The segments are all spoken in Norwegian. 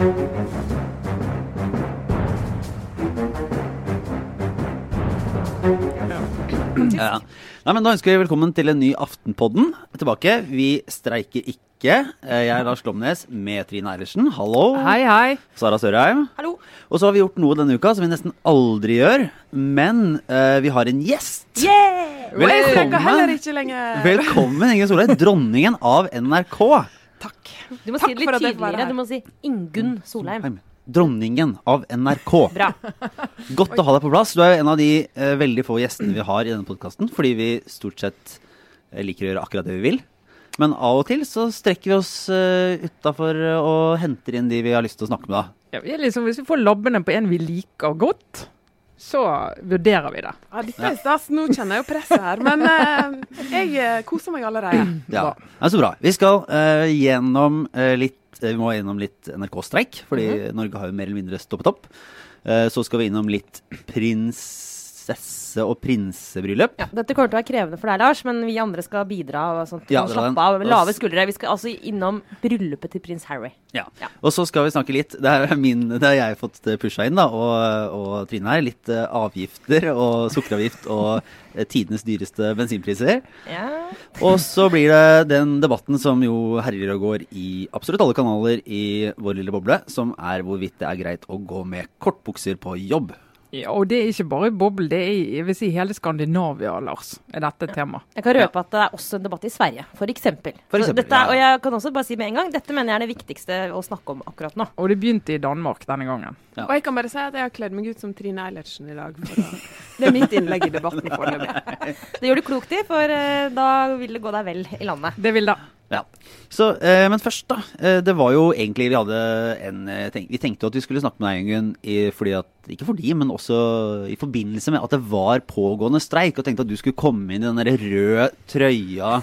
Ja. Nei, men Da ønsker vi velkommen til en ny Aftenpodden tilbake. Vi streiker ikke. Eh, Jeg er Lars Glomnes med Trine Eilertsen. Hallo. Hei, hei. Sara Sørheim. Hallo. Og så har vi gjort noe denne uka som vi nesten aldri gjør. Men uh, vi har en gjest. Yeah! Velkommen. lenger. Velkommen, Inge Solheim. Dronningen av NRK. Takk. Du må Takk si det litt tydeligere. Du må si Ingunn Solheim. Dronningen av NRK. Bra. Godt å ha deg på plass. Du er jo en av de uh, veldig få gjestene vi har i denne podkasten, fordi vi stort sett eh, liker å gjøre akkurat det vi vil. Men av og til så strekker vi oss uh, utafor og henter inn de vi har lyst til å snakke med. da. Ja, vi er liksom, hvis vi får labbene på en vi liker godt, så vurderer vi det. Ja, dette er stas. Nå kjenner jeg jo presset her. Men eh, jeg eh, koser meg allerede. Ja, det er så bra. Vi skal eh, gjennom eh, litt eh, Vi må gjennom litt NRK-streik, fordi Norge har jo mer eller mindre stoppet opp. Eh, så skal vi innom litt prinsesse- og prinsebryllup. Ja, dette kommer til å være krevende for deg, Lars, men vi andre skal bidra. og sånt. Ja. Slappe av. Lave skuldre. Vi skal altså innom bryllupet til prins Harry. Ja. Ja. Og så skal vi snakke litt Det er min, det har jeg fått pusha inn, da, og, og Trine her. Litt eh, avgifter og sukkeravgift og eh, tidenes dyreste bensinpriser. Ja. Og så blir det den debatten som jo herjer og går i absolutt alle kanaler i vår lille boble, som er hvorvidt det er greit å gå med kortbukser på jobb. Ja, og det er ikke bare i boble, det er i jeg vil si, hele Skandinavia, Lars, er dette et tema. Jeg kan røpe at det er også en debatt i Sverige, for eksempel. For eksempel, dette, er- ja. Og jeg kan også bare si med en gang, dette mener jeg er det viktigste å snakke om akkurat nå. Og det begynte i Danmark denne gangen. Ja. Og jeg kan bare si at jeg har kledd meg ut som Trine Eilertsen i dag. For det er mitt innlegg i debatten foreløpig. Det gjør du klokt i, for eh, da vil det gå deg vel i landet. Det vil da. Ja. Så, eh, men først, da. Eh, det var jo egentlig Vi hadde en eh, tenk, Vi tenkte jo at vi skulle snakke med deg, Ingunn, fordi at Ikke fordi, men også i forbindelse med at det var pågående streik. Og tenkte at du skulle komme inn i den der røde trøya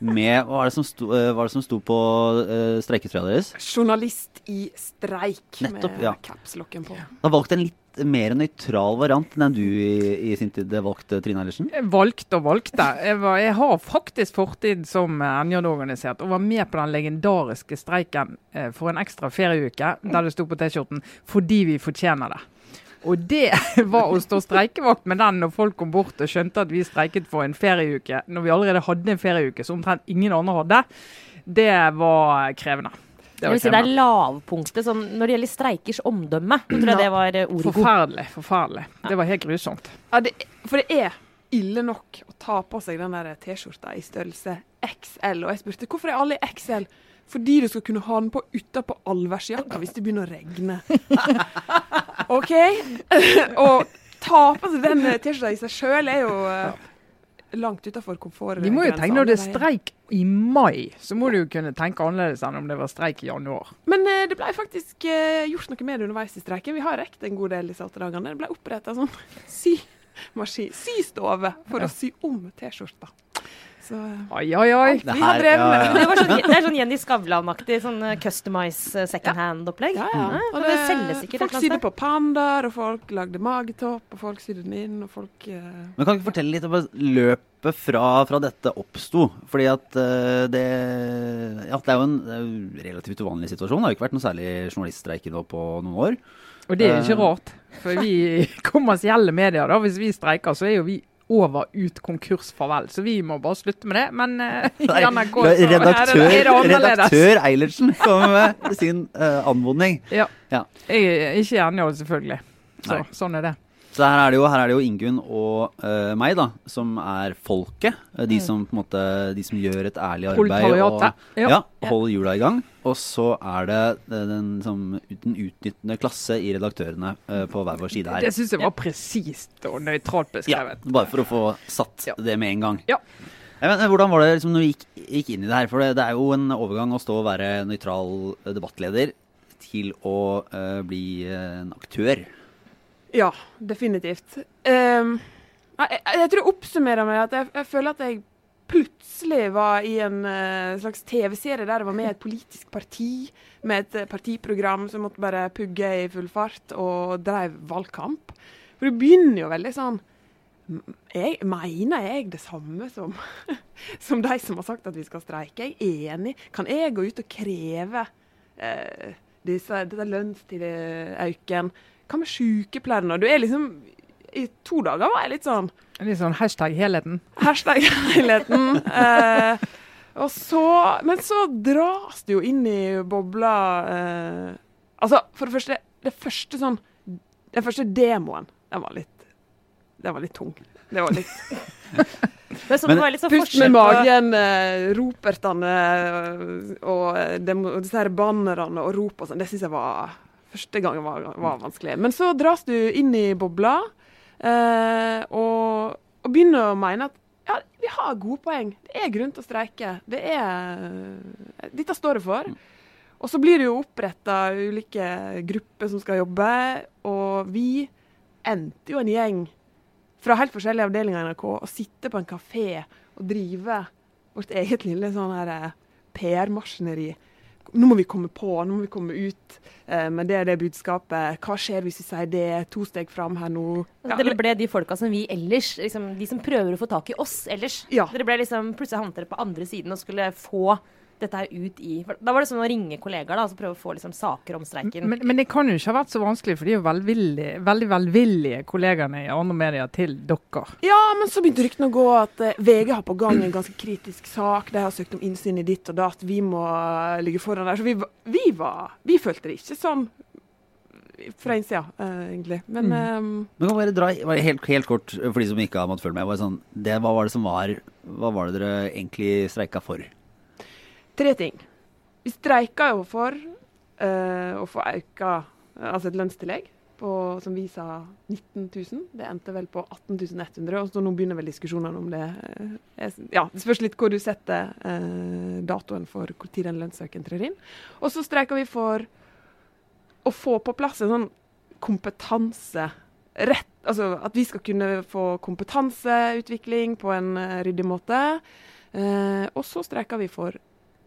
med Hva var det som sto, eh, det som sto på eh, streiketrøya deres? Journalist i streik Nettopp, med ja. capslocken på. Har valgt en litt mer nøytral variant enn den du i, i sin tid valgte, Trine Eilertsen. Valgte og valgte. Jeg, var, jeg har faktisk fortid som NJ-organisert og var med på den legendariske streiken eh, for en ekstra ferieuke der det sto på T-skjorten 'fordi vi fortjener det'. Og det var å stå streikevakt med den når folk kom bort og skjønte at vi streiket for en ferieuke, når vi allerede hadde en ferieuke som omtrent ingen andre hadde. Det var krevende. Det Jeg vil si det er lavpunktet sånn, når det gjelder streikers omdømme. Jeg tror jeg det var eh, ordet Forferdelig. Forferdelig. Ja. Det var helt grusomt. Ja, det, for det er ille nok å ta på seg den der T-skjorta i størrelse XL. Og jeg spurte hvorfor er alle i XL? Fordi du skal kunne ha den på utapå allværsjakka hvis det begynner å regne. OK? og ta på seg den T-skjorta i seg sjøl er jo eh, langt utafor komfortgrensa. Vi må jo tenke når det er streik i mai, så må du jo kunne tenke annerledes enn om det var streik i januar. Men eh, det ble faktisk eh, gjort noe med det underveis i streiken. Vi har rekt en god del disse åtte dagene. Det ble oppretta sånn symaskin, systove, for å sy om T-skjorta. Så Oi, oi, oi. Det Vi har her- drevet med ja, ja. Det, var sånn, det er sånn Jenny Skavlan-aktig sånn eh, customize eh, second hand-opplegg. ja, ja. Og og det selges sikkert folk sydde på pandaer, og folk lagde magetopp, og folk sydde den inn, og folk uh... Men kan du ikke fortelle litt om løpet fra, fra dette oppsto? Fordi at uh, det Ja, det er jo en er jo relativt uvanlig situasjon. Det har jo ikke vært noe særlig journaliststreiker nå på noen år. Og det er jo ikke rart. For vi kommersielle medier, da, hvis vi streiker, så er jo vi over ut konkurs farvel. Så vi må bare slutte med det. Men Nei, NRK så redaktør, er det annerledes. redaktør Eilertsen kommer med sin uh, anmodning. Ja. Ja. Jeg er ikke enig, selvfølgelig. Så, sånn er det. Så her er det jo, her er jo Ingunn og uh, meg, da, som er folket. Eh, De som på en måte De som gjør et ærlig arbeid og ja. Ja. holder hjula i gang. Og så er det den, den, som, den utnyttende klasse i redaktørene uh, på hver vår side her. Det syns jeg var presist og nøytralt Ja, beskrevet. bare for å få satt Ja. det med en gang. Ja. Ja, men, hvordan var det liksom, når du gikk, gikk inn i det her? For det, det er jo en overgang å stå og være nøytral eh, debattleder til å uh, bli eh, en aktør. Ja, definitivt. Um, jeg, jeg, tror jeg oppsummerer med at jeg, jeg føler at jeg plutselig var i en uh, slags TV-serie der jeg var med i et politisk parti, med et eh, partiprogram som måtte bare pugge i full fart, og drev valgkamp. For det begynner jo veldig sånn jeg, Mener jeg det samme som, som de som har sagt at vi skal streike? Jeg er enig. Kan jeg gå ut og kreve uh, disse, dette lønnstiløyken. Hva med sykepleierne? Du er liksom I to dager var jeg litt sånn Litt sånn hashtag helheten. Hashtag helheten. Eh, og så, men så dras du jo inn i bobla eh, Altså, for det første, det første sånn Den første demoen, den var litt Den var litt tung. Det var litt Men så var litt sånn Pust med magen, eh, ropertene eh, og, dem, og disse her bannerne og rop og sånn. Det syns jeg var Første gangen var, var vanskelig. Men så dras du inn i bobla eh, og, og begynner å mene at ja, vi har gode poeng. Det er grunn til å streike. Det er Dette står det for. Og så blir det jo oppretta ulike grupper som skal jobbe, og vi endte jo en gjeng fra helt forskjellige avdelinger i NRK å sitte på en kafé og drive vårt eget lille sånn eh, PR-maskineri. Nå må vi komme på, nå må vi komme ut eh, med det det budskapet. Hva skjer hvis vi sier det? To steg fram her nå. Ja, Dere ble de folka som vi ellers liksom, De som prøver å få tak i oss ellers. Ja. Dere ble liksom, Plutselig havnet dere på andre siden og skulle få dette her ut i for Da var det sånn å ringe kollegaer da, og prøve å få liksom, saker om streiken. Men, men det kan jo ikke ha vært så vanskelig, for de er jo velvillige, veldig velvillige kollegaene i andre medier til dere. Ja, men så begynte ryktene å gå at eh, VG har på gang en ganske kritisk sak. De har søkt om innsyn i ditt og datt. Vi må eh, ligge foran der. Så vi, vi var Vi følte det ikke sånn fra innsida, uh, egentlig. Men Mm. um, Men kan bare dra bare helt, helt kort for de som ikke har måttet følge med. Bare sånn, det, hva var det som var Hva var det dere egentlig streika for? Tre ting. Vi streika jo for uh, å få auka altså et lønnstillegg på, som vi sa 19 000. Det endte vel på 18 100, og så nå begynner vel diskusjonene om det. eh, ja, Det spørs litt hvor du setter uh, datoen for tid den lønnsøken trer inn. Og så streika vi for å få på plass en sånn kompetanse altså At vi skal kunne få kompetanseutvikling på en ryddig måte. Eh, og så streika vi for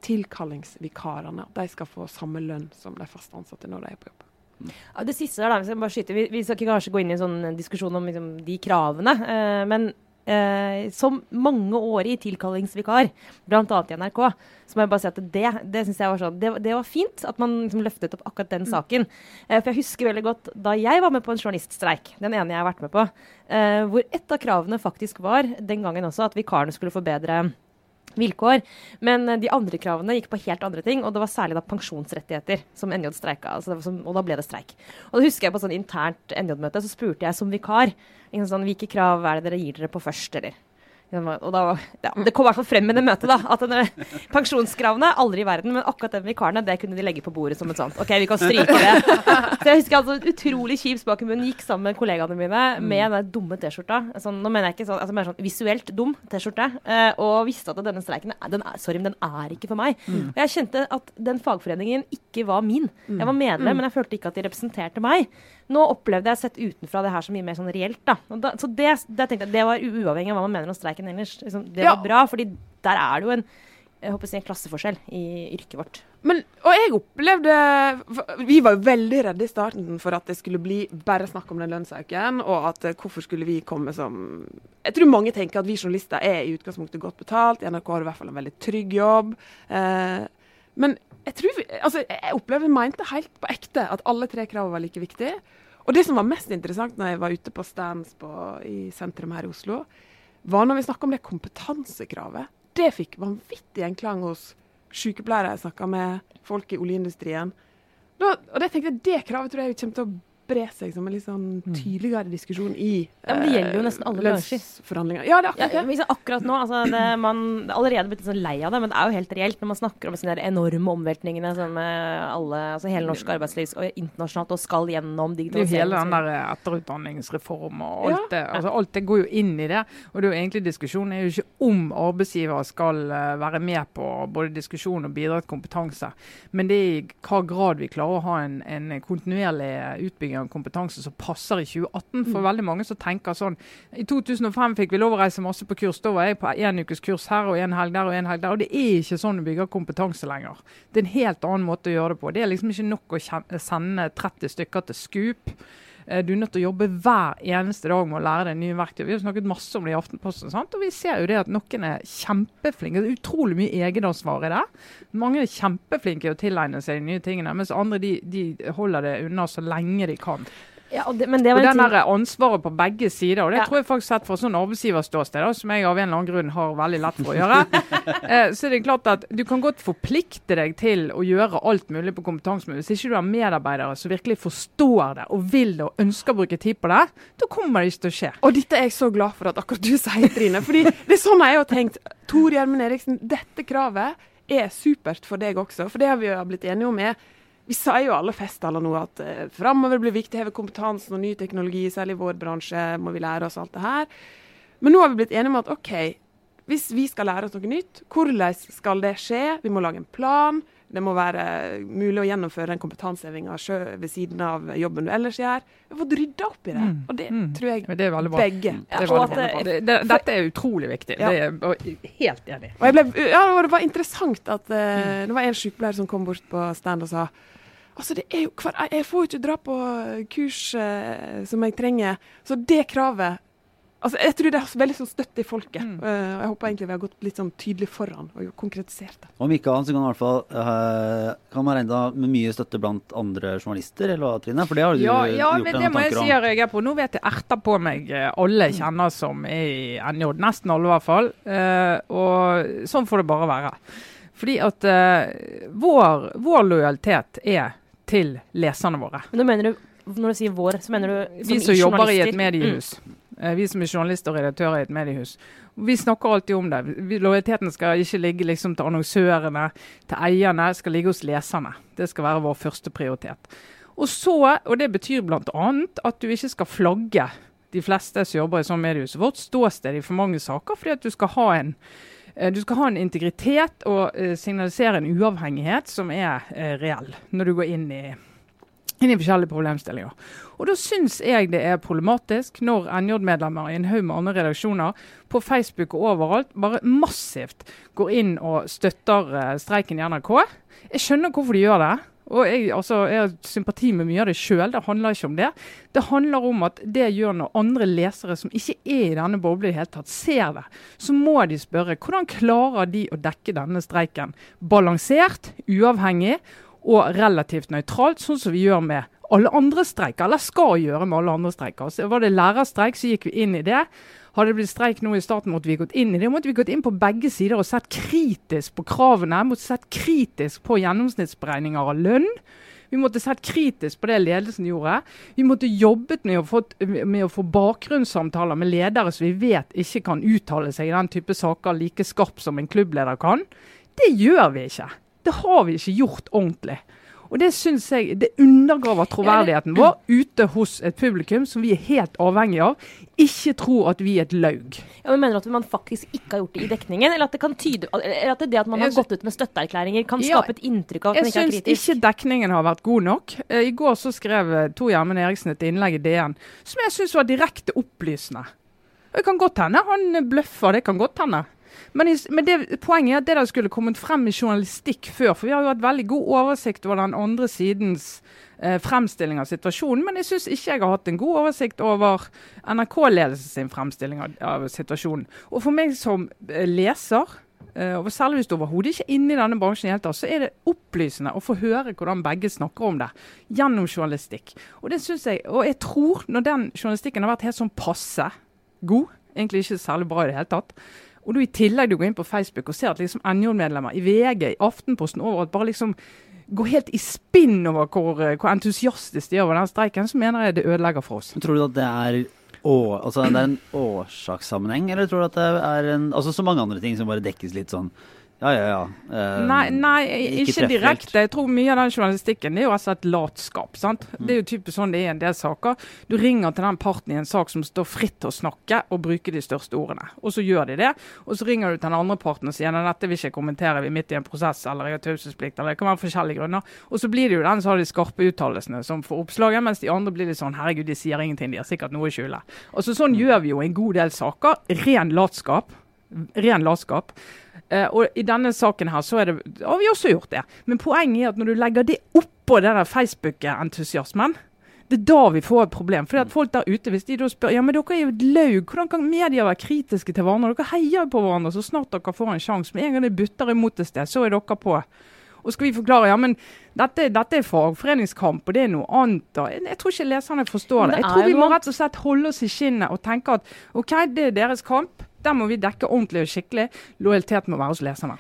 tilkallingsvikarene. At de skal få samme lønn som de fast ansatte når de er på jobb. Ja, det siste der, da, hvis jeg bare skyte. vi, vi skal ikke kanskje gå inn i en sånn diskusjon om liksom, de kravene, eh, men eh, som mangeårig tilkallingsvikar, bl.a. i NRK, så må jeg bare si at det, det synes jeg var sånn, det, det var fint at man liksom, løftet opp akkurat den saken. Eh, for jeg husker veldig godt da jeg var med på en journaliststreik, den ene jeg har vært med på, eh, hvor et av kravene faktisk var den gangen også at vikarene skulle få bedre vilkår. Men eh, de andre kravene gikk på helt andre ting, og det var særlig da pensjonsrettigheter som NJ streika. Altså som, og da ble det streik. Og da husker jeg på et sånn internt NJ-møte, så spurte jeg som vikar sånn, hvilke krav er det dere gir dere på først, eller? Og da, ja, det kom i hvert fall frem med det møtet, da. At denne, pensjonskravene, aldri i verden. Men akkurat den vikarene, det kunne de legge på bordet som et sånt. OK, vi kan stryke det. Så jeg husker altså utrolig kjip smak i munnen. Gikk sammen med kollegaene mine med den dumme T-skjorta. Sånn, nå mener jeg ikke sånn, altså mer sånn visuelt dum T-skjorte. Eh, og visste at denne streiken den er, sorry, men den er ikke for meg. Og jeg kjente at den fagforeningen ikke var min. Jeg var medlem, men jeg følte ikke at de representerte meg. Nå opplevde jeg sett utenfra det her så mye mer sånn reelt. da. Da så det, det tenkte jeg, det var uavhengig av hva man mener om streiken ellers. Liksom, det var bra, fordi der er det jo en jeg håper å si en klasseforskjell i yrket vårt. Men, og jeg opplevde Vi var jo veldig redde i starten for at det skulle bli bare snakk om den lønnsøken, og at eh, hvorfor skulle vi komme som Jeg tror mange tenker at vi journalister er i utgangspunktet godt betalt. I NRK har du i hvert fall en veldig trygg jobb. Eh, men jeg tror vi, altså, jeg opplevde mente helt på ekte at alle tre kravene var like viktige. Og det som var mest interessant når jeg var ute på stands på, i sentrum her i Oslo, var når vi snakka om det kompetansekravet. Det fikk vanvittig en klang hos sykepleiere jeg snakka med, folk i oljeindustrien. Da, og det tenkte jeg, det kravet tror jeg kommer til å bre seg som en litt sånn tydeligere diskusjon i Ja, men det gjelder jo nesten alle bransjer. lønnsforhandlinger. Ja, det er Ja, akkurat det. liksom akkurat nå, altså det, Man er allerede blitt sånn lei av det, men det er jo helt reelt når man snakker om sånne enorme omveltningene som eh, alle, altså hele norsk arbeidsliv og internasjonalt og skal gjennom er digitalisering. hele den der etterutdanningsreformen etterutdanningsreform og alt Ja. det. Altså, alt det går jo inn i det. Og det er jo egentlig diskusjonen er jo ikke om arbeidsgiver skal eh, være med på både diskusjon og bidra til kompetanse, men det er i hva grad vi klarer å ha en, en kontinuerlig utbygging av kompetanse som passer i 2018. For veldig mange som tenker sånn I 2005 fikk vi lov å reise masse på kurs. Da var jeg på én ukes kurs her og en helg der og en helg der. Og det er ikke sånn å bygge kompetanse lenger. Det er en helt annen måte å gjøre det på. Det er liksom ikke nok å sende 30 stykker til Scoop. Eh, Du er nødt til å jobbe hver eneste dag med å lære deg nye verktøy. Vi har snakket masse om det i Aftenposten, sant? og vi ser jo det at noen er kjempeflinke. Det er utrolig mye egenansvar i det. Mange er kjempeflinke i å tilegne seg de nye tingene, mens andre de, de holder det unna så lenge de kan. Ja, og det, men det Og var en den der ansvaret på begge sider, og det Ja. tror jeg faktisk sett fra sånn arbeidsgiverståsted, som jeg av en eller annen grunn har veldig lett for å gjøre, eh, så er det klart at du kan godt forplikte deg til å gjøre alt mulig på kompetanse, hvis ikke du har medarbeidere som virkelig forstår det og vil det og ønsker å bruke tid på det, da kommer det ikke til å skje. Og dette er jeg så glad for at akkurat du sier, Trine. Fordi det er sånn jeg har tenkt. Tor Gjermund Eriksen, dette kravet er supert for deg også. For det har vi jo blitt enige om er Vi sa jo alle festtaler nå at eh, framover blir viktig å heve kompetansen og ny teknologi, særlig i vår bransje, må vi lære oss alt det her. Men nå har vi blitt enige om at OK, hvis vi skal lære oss noe nytt, hvordan skal det skje? Vi må lage en plan. Det må være mulig å gjennomføre den kompetansehevinga ved siden av jobben du ellers gjør. Vi har fått rydda opp i det, Mm, og det mm. tror jeg det begge Det er veldig bra. det- Det, det, dette er utrolig viktig. Ja. Det er helt enig. Og ble, ja, og det var interessant at eh, det var en sykepleier som kom bort på stand og sa Altså, det er jo hver, Jeg får jo ikke dra på kurs uh, som jeg trenger. Så det kravet altså Jeg tror det er veldig sånn støtte i folket. Mm. Uh, jeg håper egentlig vi har gått litt sånn tydelig foran og konkretisert det. Om ikke annet så kan man i hvert fall uh, kan man regne med mye støtte blant andre journalister, eller hva, Trine? For det har du Ja, ja gjort men deg det må jeg tanker si jeg er på. Nå vet jeg erter på meg eh, alle kjenner som er i NJ. Nesten alle, i hvert fall. Uh, og sånn får det bare være. Fordi at vår, vår lojalitet er til leserne våre. Men nå mener du, når du sier vår, så mener du Vi som jobber i et mediehus. Eh, Vi som er journalister og redaktører i et mediehus. Vi snakker alltid om det. Lojaliteten skal ikke ligge liksom til annonsørene, til eierne, skal ligge hos leserne. Det skal være vår første prioritet. Og så, og det betyr bl.a. at du ikke skal flagge de fleste som jobber i sånn mediehus, vårt ståsted i for mange saker, fordi at du skal ha en eh, du skal ha en integritet og eh, signalisere en uavhengighet som er eh, reell, når du går inn i, inn i forskjellige problemstillinger. Og Da syns jeg det er problematisk når NJ-medlemmer i en haug med andre redaksjoner på Facebook og overalt bare massivt går inn og støtter eh, streiken i NRK. Jeg skjønner hvorfor de gjør det. Og jeg, altså, jeg har sympati med mye av det sjøl, det handler ikke om det. Det handler om at det gjør når andre lesere som ikke er i denne boblen i det hele tatt, ser det. Så må de spørre hvordan klarer de å dekke denne streiken balansert, uavhengig og relativt nøytralt, sånn som vi gjør med alle andre streiker, eller skal gjøre med alle andre streiker. Så var det lærerstreik, så gikk vi inn i det. Hadde det blitt streik nå i starten, måtte vi gått inn i det. Måtte vi gått inn på begge sider og sett kritisk på kravene. Måtte sett kritisk på gjennomsnittsberegninger av lønn. Vi måtte sett kritisk på det ledelsen gjorde. Vi måtte jobbet med å få, med å få bakgrunnssamtaler med ledere som vi vet ikke kan uttale seg i den type saker like skarpt som en klubbleder kan. Det gjør vi ikke. Det har vi ikke gjort ordentlig. Og Det synes jeg, det undergraver troverdigheten vår ute hos et publikum som vi er helt avhengig av. Ikke tro at vi er et laug. Ja, men Mener du at man faktisk ikke har gjort det i dekningen? Eller at det kan tyde, eller at det, det at man har gått ut med støtteerklæringer, kan skape et inntrykk av at man ikke er kritisk? syns kritisk? ikke dekningen har vært god nok. Eh, I går så skrev eh, Tor Gjermund Eriksen et innlegg i DN som jeg syns var direkte opplysende. Det kan godt hende han bløffer, det kan godt hende. Men, men det, poenget er at det der skulle kommet frem i journalistikk før. For vi har jo hatt veldig god oversikt over den andre sidens eh, fremstilling av situasjonen. Men jeg syns ikke jeg har hatt en god oversikt over NRK-ledelsen sin fremstilling av, av situasjonen. Og for meg som eh, leser, eh, og særlig hvis du overhodet ikke er inne i denne bransjen, tatt, så er det opplysende å få høre hvordan begge snakker om det gjennom journalistikk. Og det synes jeg, og jeg tror, når den journalistikken har vært helt sånn passe god, egentlig ikke særlig bra i det hele tatt, og du i tillegg du går inn på Facebook og ser at liksom NJ-medlemmer i VG, i Aftenposten overalt bare liksom går helt i spinn over hvor, eh, hvor entusiastisk de er over den streiken, så mener jeg det ødelegger for oss. Tror du at det er, å, altså, det er en årsakssammenheng, eller tror du at det er en Altså så mange andre ting som bare dekkes litt sånn Ja, ja, ja. Uh, Nei, nei ikke ikke, direkte. Jeg tror mye av den journalistikken det er jo altså et latskap. sant? Det er jo typisk sånn det er i en del saker. Du ringer til den parten i en sak som står fritt til å snakke og bruke de største ordene. Og så gjør de det. Og så ringer du til den andre parten og sier at dette vil ikke jeg kommentere, vi er midt i en prosess eller jeg har taushetsplikt, eller det kan være forskjellige grunner. Og så blir det jo den som har de skarpe uttalelsene som får oppslaget, mens de andre blir litt sånn herregud, de sier ingenting, de har sikkert noe å skjule. Altså Sånn gjør vi jo en god del saker. Ren latskap. Ren latskap. Eh, og I denne saken her så det, har vi også gjort det. Men poenget er at når du legger det oppå den Facebook-entusiasmen, Det er da vi får et problem. At folk der ute, hvis de da spør ja, men dere er jo et laug, hvordan kan media være kritiske til hverandre? Dere heier jo på hverandre så snart dere får en sjanse. Med en gang det butter imot et sted, så er dere på. Og skal vi forklare ja, men dette, dette er fagforeningskamp, og det er noe annet. Jeg, jeg tror ikke leserne forstår det. Jeg tror vi må rett og slett holde oss i skinnet og tenke at OK, det er deres kamp. Der må vi dekke ordentlig og skikkelig. Lojalitet må være hos leserne.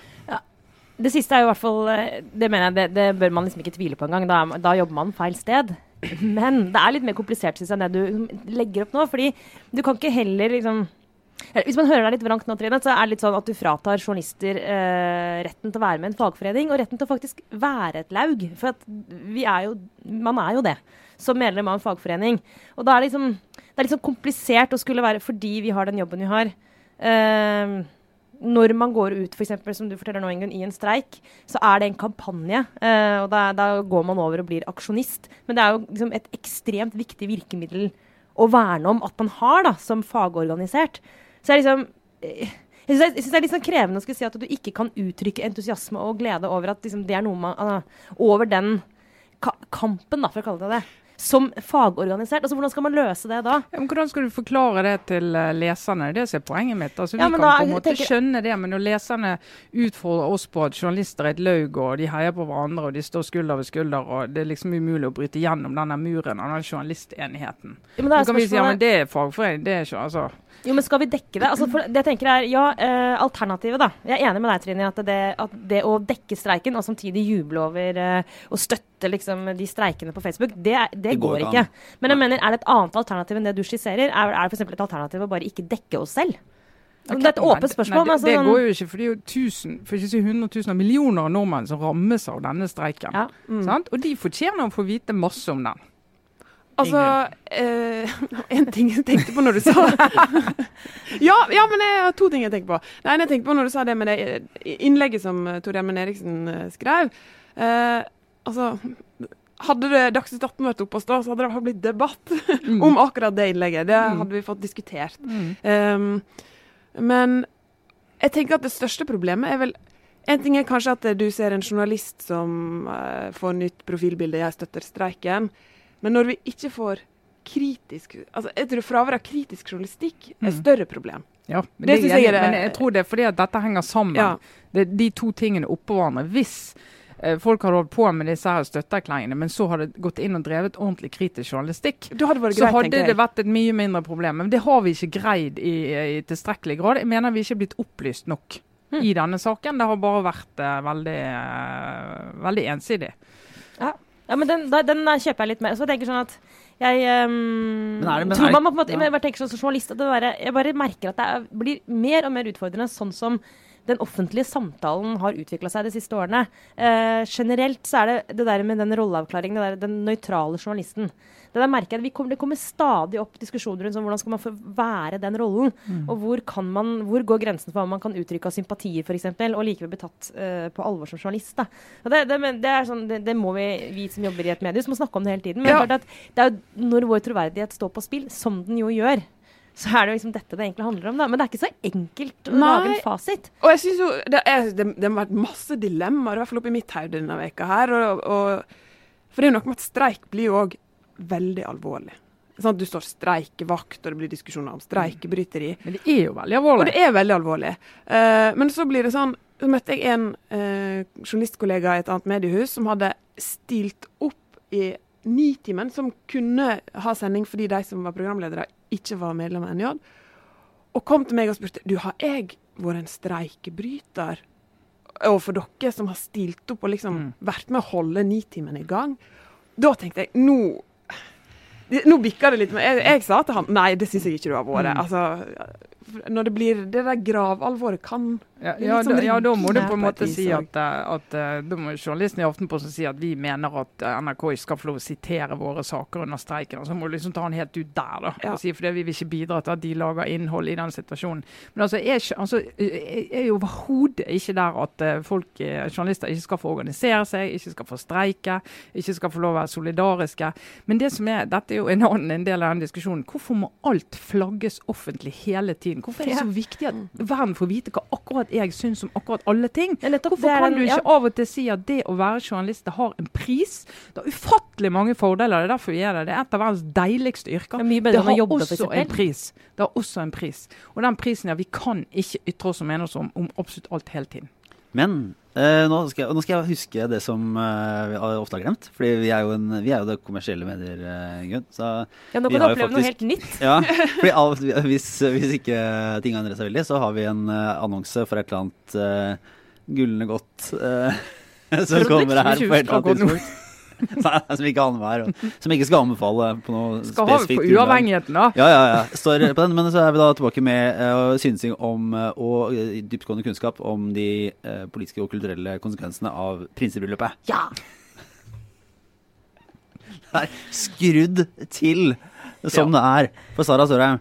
Det siste er jo i hvert fall eh, Det mener jeg, det, det bør man liksom ikke tvile på engang. Da, da jobber man feil sted. Men det er litt mer komplisert synes jeg, enn det du legger opp nå. fordi du kan ikke heller liksom Hvis man hører deg litt vrangt nå, Trine, så er det litt sånn at du fratar journalister eh, retten til å være med i en fagforening, og retten til å faktisk være et laug. For vi er jo Man er jo det som medlem av en fagforening. Og da er det liksom Det er litt sånn komplisert å skulle være fordi vi har den jobben vi har. eh, når man går ut eksempel, som du forteller nå, Ingunn, i en streik, så er det en kampanje. eh, og da, da går man over og blir aksjonist. Men det er jo liksom et ekstremt viktig virkemiddel å verne om at man har da, som fagorganisert. Så jeg liksom eh, jeg synes, det er, jeg det er litt sånn krevende å skulle si at du ikke kan uttrykke entusiasme og glede over at liksom, det er noe man ah, Over den ka kampen, da, for å kalle det det. Som fagorganisert. Altså, hvordan skal man løse det da? Ja, men Hvordan skal du forklare det til eh, leserne? Det er som er poenget mitt. Altså, Ja, vi kan da på en måte tenker- skjønne det, men når leserne utfordrer oss på at journalister er et laug, og de heier på hverandre, og de står skulder ved skulder, og det er liksom umulig å bryte gjennom denne muren av den journalistenigheten. Ja, men da kan vi si ja, men det er fagforening, det er ikke altså Jo, men skal vi dekke det? Altså, for det jeg tenker er, ja, eh, Alternativet, da. Jeg er enig med deg, Trine, at det, at det å dekke streiken og samtidig juble over eh, og støtte liksom, de streikene på Facebook, det, det, Det går går ikke an. Men jeg mener, er det et annet alternativ enn det du skisserer? Er, er det f.eks. et alternativ å bare ikke dekke oss selv? Okay, det er et åpent spørsmål. Nei, det, altså, det sånn- går jo ikke, for det er jo tusen, for ikke si hundretusener av millioner av nordmenn som rammes av denne streiken. ja. Sant? Og de fortjener å få vite masse om den. Altså, eh, en ting jeg tenkte på når du sa ja, ja, men jeg har to ting jeg tenker på. Det ene jeg tenkte på når du sa det med det eh, innlegget som eh, Tor Gjermund Eriksen eh, skrev. Eh, altså, hadde det Dagsnytt 18 vært oppe og stå, så hadde det blitt debatt om akkurat det innlegget. Det Mm. hadde vi fått diskutert. Mm. Um, men jeg tenker at det største problemet er vel En ting er kanskje at du ser en journalist som uh, får nytt profilbilde, jeg støtter streiken. Men når vi ikke får kritisk altså Jeg tror fraværet av kritisk journalistikk er et Mm. større problem. Ja, men, Det det jeg, jeg men jeg tror det er fordi at dette henger sammen. Ja. Det, de to tingene oppå hverandre. Hvis eh, folk hadde holdt på med disse her støtteerklæringene, men så hadde gått inn og drevet ordentlig kritisk journalistikk, Da hadde greit, så hadde det vært et mye mindre problem. Men det har vi ikke greid i, i tilstrekkelig grad. Jeg mener vi ikke er blitt opplyst nok Mm. i denne saken. Det har bare vært eh, veldig, eh, veldig ensidig. Ja, men den, da, den kjøper jeg litt mer. Så jeg tenker sånn at jeg um, det- tror man må på en måte, ja. Jeg bare tenker sånn som journalist at det der, Jeg bare merker at det er, blir mer og mer utfordrende sånn som den offentlige samtalen har utvikla seg de siste årene. Uh, generelt så er det det der med den rolleavklaringen, den nøytrale journalisten. Det der merker jeg vi kommer, Det kommer stadig opp diskusjoner rundt sånn, hvordan skal man få være den rollen. Og hvor, kan man, hvor går grensen for hva man kan uttrykke av sympatier f.eks., og likevel bli tatt uh, på alvor som journalist. Da. Det, det, det, er sånn, det, det må vi, vi som jobber i et medie, må snakke om det hele tiden. Men Ja. det, er er jo når vår troverdighet står på spill, som den jo gjør, så er det liksom dette det egentlig handler om. da. Men det er ikke så enkelt å Nei. lage en fasit. Og jeg synes jo det, er, det, det har vært masse dilemmaer, i hvert fall oppi mitt hode denne veka her. Og, og, for det er jo noe med at streik blir jo òg veldig alvorlig. Sånn at Du står streikevakt, og det blir diskusjoner om streikebryteri. Men det er jo veldig alvorlig. Og det er veldig alvorlig. Uh, men så blir det sånn Så møtte jeg en uh, journalistkollega i et annet mediehus som hadde stilt opp i Nitimen, som kunne ha sending fordi de som var programledere, ikke var medlem av NJ. Og kom til meg og spurte du, har jeg vært en streikebryter overfor dere som har stilt opp og liksom Mm. vært med å holde Nitimen i gang. Da tenkte jeg nå Nå bikka det litt. Men jeg, jeg sa til han nei, det syns jeg ikke du har vært. Mm. Altså, når det blir Det der gravalvoret kan Ja, ja, sånn da, ja, da må du på en måte si at, eh, at eh, da må journalisten i Aftenposten si at vi mener at eh, NRK ikke skal få lov å sitere våre saker under streiken. Så må du liksom ta den helt ut der, da. Ja. Si, for det vil vi ikke bidra til at de lager innhold i den situasjonen. Men altså, jeg, altså, jeg er jo overhodet ikke der at folk, journalister ikke skal få organisere seg, ikke skal få streike, ikke skal få lov å være solidariske. Men det som er, dette er jo en annen en del av den diskusjonen. Hvorfor må alt flagges offentlig hele tiden? Tiden. Hvorfor er det så viktig at verden får vite hva akkurat jeg syns om akkurat alle ting? Hvorfor er kan du ikke av og til si at det å være journalist det har en pris? Det har ufattelig mange fordeler. Det er derfor vi gjør det. Det er et av verdens deiligste yrker. Det er har også en pris. Det har også en pris. Og den prisen, ja, vi kan ikke ytre oss og mene oss om, om absolutt alt hele tiden. Men eh, nå, skal jeg, nå skal jeg huske det som uh, vi ofte har glemt. Fordi vi er jo, en, vi er jo det kommersielle medier, uh, Gunn. Så Ja, nå kan du oppleve faktisk, noe helt nytt. ja, fordi av, hvis, hvis ikke ting har endret seg veldig, så har vi en eh, annonse for et eller annet uh, gullende godt eh, som kommer her på et eller annet tidspunkt. Som ikke annenhver, som ikke skal anbefale på noe Skal spesifikt. spesifikt ha på uavhengigheten, da. Ja, ja, ja. Står på den, men så er vi da tilbake med uh, synsing om uh, og uh, dyptgående kunnskap om de uh, politiske og kulturelle konsekvensene av prinsebryllupet. Ja. Det er skrudd til som det er for Sara Sørheim.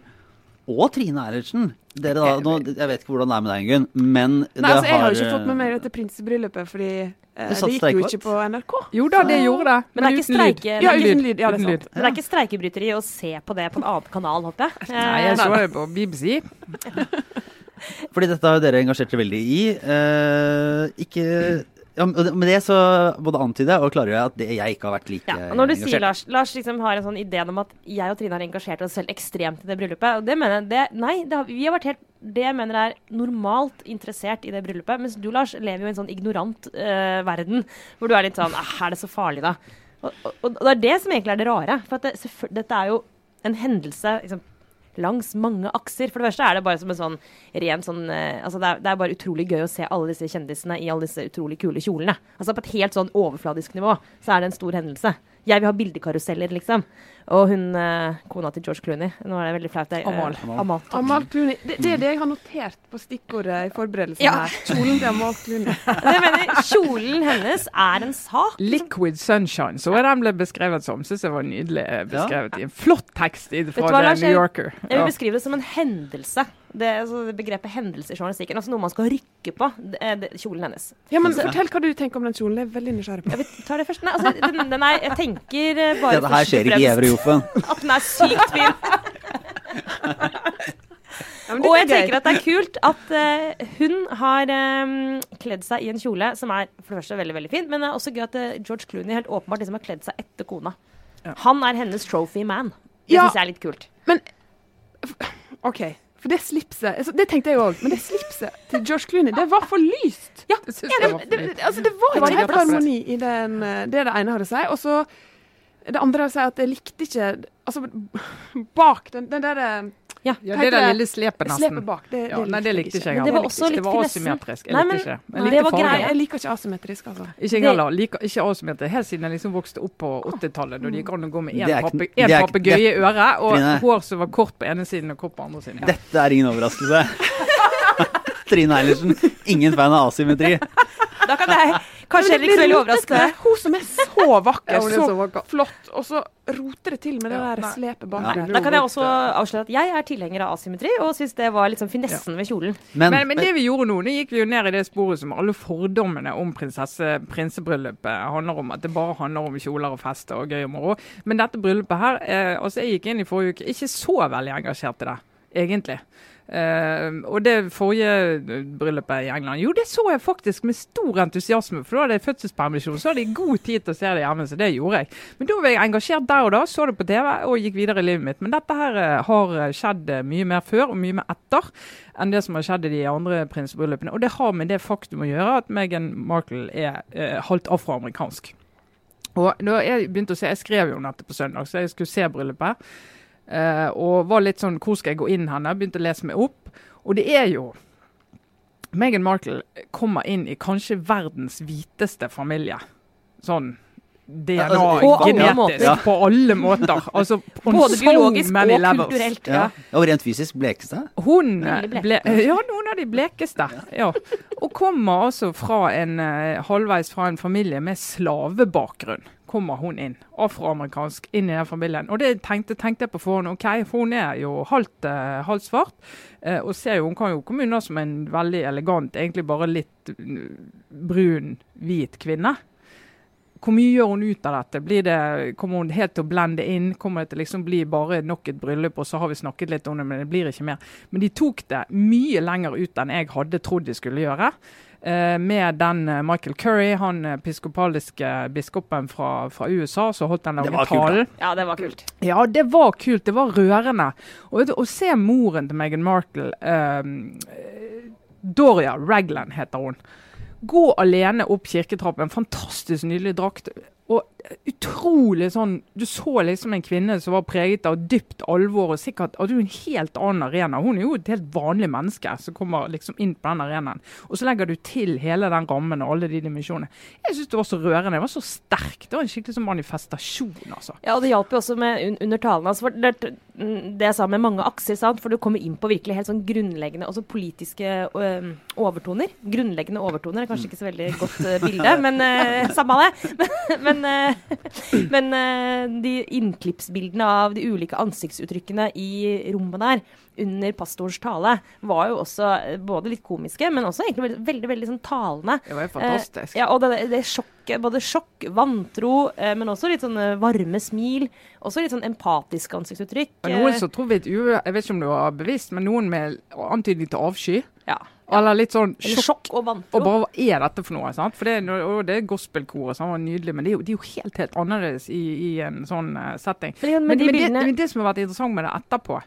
Og Trine Eilertsen. Dere da, nå, jeg vet ikke hvordan det er med deg, Ingunn, men Nei, altså, jeg har jo ikke eh, fått med meg dette prinsebryllupet, fordi eh, Det det gikk jo ikke på NRK. Jo da, det gjorde det. Men det er ikke lyd. streike- Ja, Uten lyd. Ja, det er sant. Men det er ikke streikebryteri å se på det på en annen kanal, håper jeg. Nei, jeg Eh, så det på BBC. Fordi dette har jo dere engasjert dere veldig i. Eh, ikke ja, Med det så både antyder jeg og klargjør jeg at det, jeg ikke har vært like Ja, og når du sier. Lars, Lars liksom har en sånn idé om at jeg og Trine har engasjert oss selv ekstremt i det bryllupet. Og det mener jeg, det, nei, det har, vi har vært helt det jeg mener er normalt interessert i det bryllupet. Mens du, Lars, lever jo i en sånn ignorant uh, verden hvor du er litt sånn «Ah, Er det så farlig, da? Og, og, og det er det som egentlig er det rare. For at det, dette er jo en hendelse liksom, langs mange akser. For det første er det bare som en sånn ren sånn eh, altså det, er, det er bare utrolig gøy å se alle disse kjendisene i alle disse utrolig kule kjolene. Altså På et helt sånn overfladisk nivå så er det en stor hendelse. Jeg vil ha bildekaruseller, liksom. Og hun eh, kona til George Clooney Nå er det veldig flaut. eh, Amal. Amal. Amal Clooney. Det, det er det jeg har notert på stikkordet i forberedelsen Ja. her. Kjolen til Amal Clooney. Jeg mener, kjolen hennes er en sak. Liquid Sunshine, så er den ble beskrevet som. Syns jeg var nydelig beskrevet beskrevet i en flott tekst fra hva, The New Yorker. Jeg vil beskrive det som en hendelse. Det, altså, begrepet hendelse i journalistikken. Altså noe man skal rykke på. Det, er det, kjolen hennes. Ja, men Fortell hva du tenker om den kjolen. Jeg er veldig nysgjerrig på. Jeg vet, tar det først. Nei, altså, den, den er, jeg tenker eh, bare Dette her skjer ikke i fremst Evre-Joffen. At den er sykt fin. Ja, Og jeg er tenker at det er kult at uh, hun har um, kledd seg i en kjole som er for det første veldig veldig fin, men det er også gøy at uh, George Clooney helt åpenbart liksom har kledd seg etter kona. Ja. Han er hennes trophy man. Det Ja. syns jeg er litt kult. Men OK. For det slipset altså, Det tenkte jeg òg, men det slipset til George Clooney, det var for lyst. Ja, det det, altså, det var ikke helt harmoni i den eh, Det er det ene jeg har å si. Og så det andre jeg har å si, at jeg likte ikke Altså, bak den, den derre Ja, ja det er der det? lille slepet, nesten. Slepet bak. Det, Ja, nei, det likte ikke jeg. Men det var også litt det var finessen. asymmetrisk. Jeg Nei, likte men- ikke det. Nei, det var. Jeg liker ikke asymmetrisk, altså. Ikke jeg heller. Liker ikke asymmetrisk. Helt siden jeg liksom vokste opp på 80-tallet, da det gikk an å gå med én papegøye i øret og Trine. hår som var kort på ene siden og kort på andre siden. Dette er ingen overraskelse. Trine Eilertsen, ingen fan av asymmetri. Da kan jeg kanskje heller ikke så veldig overraskende. Hun som er så vakker, Ja, er så, så vakker. flott, og så roter det til med det Ja, der slepet bak. Da kan jeg også avsløre at jeg er tilhenger av asymmetri, og syns det var liksom finessen ved kjolen. Men, Men, men det vi gjorde nå, nå gikk vi jo ned i det sporet som alle fordommene om prinsesse, prinsebryllupet handler om. At det bare handler om kjoler og fester og gøy og moro. Men dette bryllupet her eh, altså Jeg gikk inn i forrige uke ikke så veldig engasjert i det, egentlig. Eh, og det forrige bryllupet i England, jo det så jeg faktisk med stor entusiasme. For da hadde jeg fødselspermisjon, så hadde jeg god tid til å se det hjemme, så det gjorde jeg. Men da var jeg engasjert der og da, så det på TV og gikk videre i livet mitt. Men dette her eh, har skjedd eh, mye mer før og mye mer etter enn det som har skjedd i de andre prinsbryllupene. Og det har med det faktum å gjøre at Meghan Markle er uh, halvt afroamerikansk. Og da jeg begynte å se, jeg skrev jo om dette på søndag, så jeg skulle se bryllupet. Eh, og var litt sånn Hvor skal jeg gå inn hen? Jeg begynte å lese meg opp. Og det er jo Meghan Markle kommer inn i kanskje verdens hviteste familie. Sånn DNA altså, På alle DNA-genetisk. måter. På alle måter. Altså, Både biologisk og levels. kulturelt. ja. Og rent fysisk blekeste. Hun ble, ja, noen av de blekeste. Ja. Og kommer altså fra en eh, halvveis fra en familie med slavebakgrunn. Kommer hun inn. Afroamerikansk inn i den familien. Og det tenkte, tenkte jeg på forhånd. OK, for hun er jo halvt, eh, halvt svart. eh, og ser jo, hun kan jo komme unna som en veldig elegant, egentlig bare litt mm, brun, hvit kvinne. Hvor mye gjør hun ut av dette? Det, kommer hun helt til å blende inn? Kommer det til liksom bli bare nok et bryllup, og så har vi snakket litt om det, men det blir ikke mer. Men de tok det mye lenger ut enn jeg hadde trodd de skulle gjøre. Eh, med den eh, Michael Curry, han episkopaliske biskopen fra, fra USA, som holdt den lange talen. Ja, det var kult. Ja, det var kult. Det var rørende. Og Å se moren til Meghan Markle, eh, Doria Ragland heter hun, gå alene opp kirketrappen. Fantastisk nydelig drakt. Og utrolig sånn Du så liksom en kvinne som var preget av dypt alvor, og sikkert hadde jo en helt annen arena. Hun er jo et helt vanlig menneske som kommer liksom inn på den arenaen. Og så legger du til hele den rammen og alle de dimensjonene. Jeg syns det var så rørende. Det var så sterkt. Det var en skikkelig sånn manifestasjon, altså. Ja, og det hjalp jo også med un under talen. For det, det jeg sa med mange akser, sant? for du kommer inn på virkelig helt sånn grunnleggende også politiske øh, overtoner. Grunnleggende overtoner er kanskje ikke så veldig godt øh, bilde, men øh, samme det. Men, men, eh, men eh, de innklippsbildene av de ulike ansiktsuttrykkene i rommet der under pastorens tale var jo også eh, både litt komiske, men også egentlig veldig, veldig, veldig sånn talende. Det var jo fantastisk. Eh, ja, og det, det sjokket, både sjokk, vantro, eh, men også litt sånn varme smil. Også litt sånn empatiske ansiktsuttrykk. Og noen som tror vi et u... Jeg vet ikke om det var bevisst, men noen med antydning til avsky. ja. Eller litt sånn sjokk. sjokk og vantro. Og bare hva er dette for noe? sant? For det, og det er gospelkoret, som var nydelig, men det er jo, det er jo helt helt annerledes i, i en sånn eh, setting. Men, men, Men, de men det, det, det som har vært interessant med det etterpå,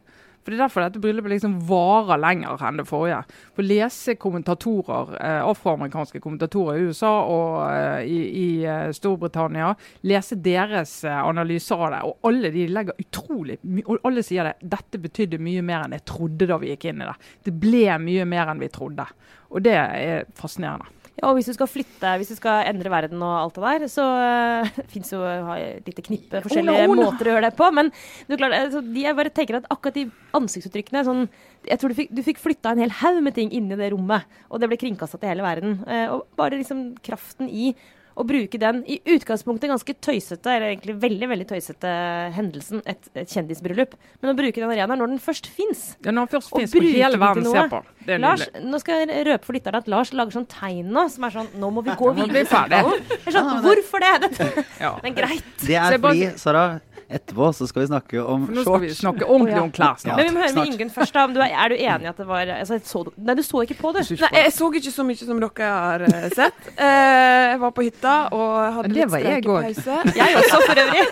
for det er derfor dette bryllupet liksom varer lenger enn det forrige. For å lese kommentatorer, eh, afroamerikanske kommentatorer i USA og eh, i, i eh, Storbritannia, lese deres eh, analyser av det, og alle de legger utrolig mye, Og alle sier det. Dette betydde mye mer enn jeg trodde da vi gikk inn i det. Det ble mye mer enn vi trodde. Og det er fascinerende. Ja, og hvis du skal flytte, hvis du skal endre verden og alt det der, så uh, fins jo et lite knippe forskjellige Ola, Ola. måter å gjøre det på. Men du, klar, altså, de, jeg bare tenker at akkurat de ansiktsuttrykkene sånn, Jeg tror du fikk, du fikk flytta en hel haug med ting inni det rommet, og det ble kringkasta til hele verden. Uh, og bare liksom kraften i å bruke den i utgangspunktet ganske tøysete, eller egentlig veldig veldig tøysete hendelsen, et, et kjendisbryllup, men å bruke den arenaen når den først fins. Ja, når den først på bruke hele den verden ser på. Det er Lars, nå skal jeg røpe for lytterne at Lars lager sånn tegn nå, som er sånn Nå må vi gå må vi videre. i ferdig. samtalen. Er sånn, Hvorfor det? Dette, Ja. men greit. Det er fordi, Sara, etterpå så skal vi snakke om For nå skal vi snakke ordentlig oh, ja. om klær Ja. snart. Men vi må høre med Ingunn først. da. Om du er, er du enig i at det var altså, så, Nei, du så ikke på, du. Nei, jeg så ikke så mye som dere har eh, sett. Uh, jeg var på hytta og hadde Det litt var jeg også, for øvrig.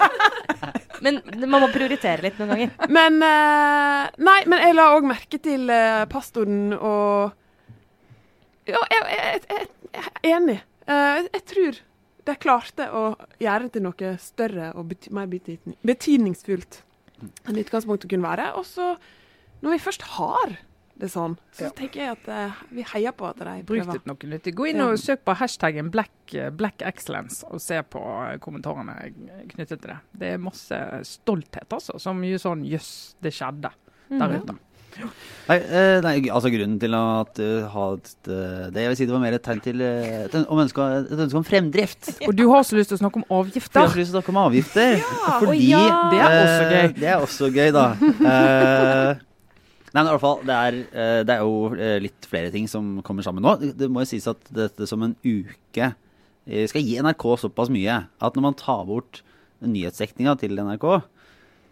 Men man må prioritere litt noen ganger. Men uh, Nei, men jeg la òg merke til pastoren og Ja, jeg, jeg, jeg, jeg er enig. Eh, jeg tror de klarte å gjøre det til noe større og bety mer betydning, betydningsfullt enn utgangspunktet kunne være. Og så, når vi først har det sånn, så Ja. tenker jeg at uh, vi heier på at de Bruk prøver. det noe nyttig. Gå inn og søk på hashtaggen black, black excellence og se på eh, kommentarene knyttet til det. Det er masse stolthet, altså. Som jo sånn jøss, det skjedde der ute. Nei, eh, nei, altså grunnen til at du hadde eh, det jeg vil si det var mer et tegn til eh, et, ønske, et ønske om fremdrift. Og du har også lyst til å snakke om avgifter? jeg har lyst til å snakke om avgifter. fordi ja. Det er også eh, gøy. Det er også gøy, da. Eh, nei, men i alle fall, det er, eh, det er jo eh, litt flere ting som kommer sammen nå. Det, må jo sies at dette som en uke eh, skal gi NRK såpass mye at når man tar bort nyhetsdekninga til NRK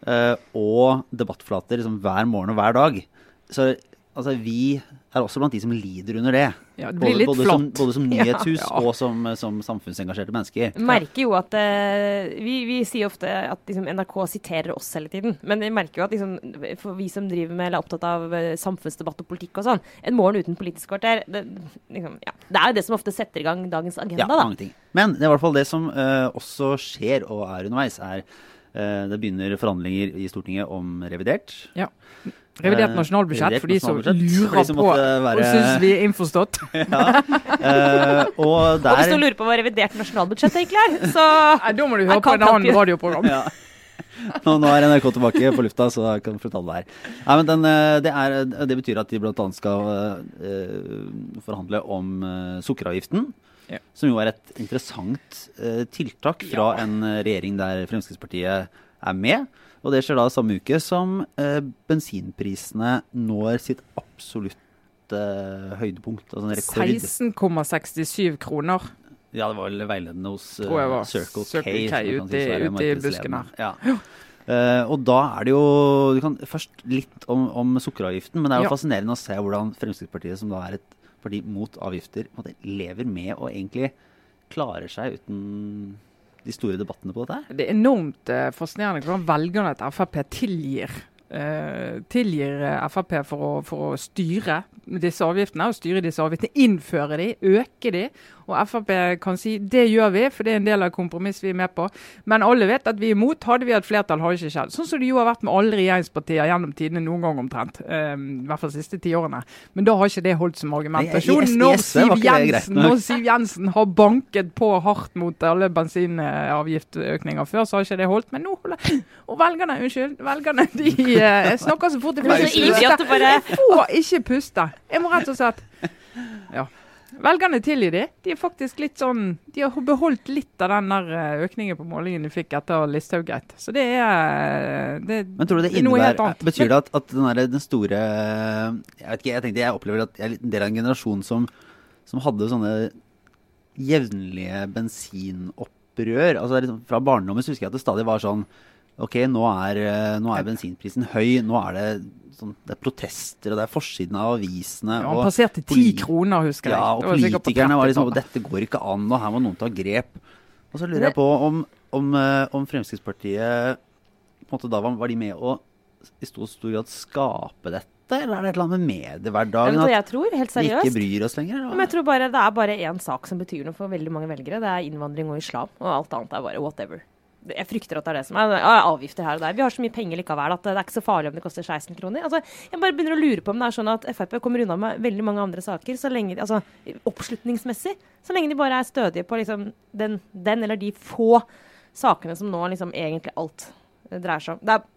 eh, og debattflater liksom, hver morgen og hver dag, så altså, vi er også blant de som lider under det. Ja, det blir Både, litt både, som, både som nyhetshus Ja. og som, som samfunnsengasjerte mennesker. merker jo at uh, vi, vi sier ofte at liksom, NRK siterer oss hele tiden. Men vi merker jo at liksom, for vi som driver med eller er opptatt av eh, samfunnsdebatt og politikk og sånn, en morgen uten Politisk kvarter det, liksom, ja. det er jo det som ofte setter i gang dagens agenda, Ja, da. mange ting. Men det er i hvert fall det som uh, også skjer og er underveis, er det begynner forhandlinger i Stortinget om revidert. Ja. Revidert Eh, nasjonalbudsjett revidert for de som nasjonalbudsjett, for de lurer som på være... og syns vi er innforstått. ja. Eh, og Og hvis du lurer på hva revidert nasjonalbudsjett egentlig er, så Nei, da må du høre på en annen radioprogram. ja. nå, nå er NRK tilbake på lufta, så jeg kan fortelle det her. Nei, men den, eh, det, er, det betyr at de bl.a. skal uh, forhandle om uh, sukkeravgiften. Ja. Som jo er et interessant eh, tiltak fra en eh, regjering der Fremskrittspartiet er med. Og det skjer da samme uke som eh, bensinprisene når sitt absolutte høydepunkt. Altså 16,67 kroner. Ja, det var vel veiledende hos uh, var Circle, Circle K. K ute i- ute i busken her. Ja. Uh, og da er det jo du kan Først litt om, om sukkeravgiften. Men det er jo Ja. fascinerende å se hvordan Fremskrittspartiet, som da er et parti mot avgifter, lever med og egentlig klarer seg uten de store debattene på dette. Det er enormt eh, fascinerende hvordan velgerne til Frp tilgir, eh, tilgir eh, Frp for å, for å styre disse avgiftene. og styre disse avgiftene, Innføre de, øke de. Og Frp kan si det gjør vi, for det er en del av kompromiss vi er med på. Men alle vet at vi er imot. Hadde vi hatt flertall, hadde det ikke skjedd. Sånn som det jo har vært med alle regjeringspartier gjennom tidene noen gang omtrent. Um, I hvert fall de siste ti årene. Men da har ikke det holdt som argumentasjon. Når Siv, Jensen, når Siv Jensen har banket på hardt mot alle bensinavgiftøkninger før, så har ikke det holdt. Men nå holder Og velgerne, unnskyld. Velgerne de uh, snakker så fort de er du bare får ikke puste. Jeg må rett og slett Ja. Velgerne tilgir de. De er faktisk litt sånn De har beholdt litt av den der eh, økningen på målingen de fikk etter Listhaug greit. Så det er det, Men tror du det er innebærer. Betyr det at, at den, der, den store Jeg vet ikke, jeg tenkte jeg opplever at jeg er en del av en generasjon som, som hadde sånne jevnlige bensinopprør. Altså liksom, Fra barndommen så husker jeg at det stadig var sånn Ok, nå er, eh, nå er bensinprisen høy. Nå er det, sånn, det er protester, og det er forsiden av avisene. ja, Han passerte ti kroner, husker jeg. Ja, og politikerne var liksom 30-tallet. Dette går ikke an, og her må noen ta grep. Og så lurer jeg på om, om, eh, om Fremskrittspartiet på en måte Da var, var de med å i stor, stor grad skape dette, eller er det et eller annet med mediehverdagen at jeg tror? Helt vi ikke bryr oss lenger? Men jeg tror bare Det er bare én sak som betyr noe for veldig mange velgere. Det er innvandring og islam. Og alt annet er bare whatever. Jeg frykter at det er det som er. Avgifter her og der. Vi har så mye penger likevel at det er ikke så farlig om det koster 16 kroner. Altså, jeg bare begynner å lure på om det er sånn at Frp kommer unna med veldig mange andre saker så lenge, altså, oppslutningsmessig. Så lenge de bare er stødige på liksom, den, den eller de få sakene som nå liksom egentlig alt dreier seg om. Det er,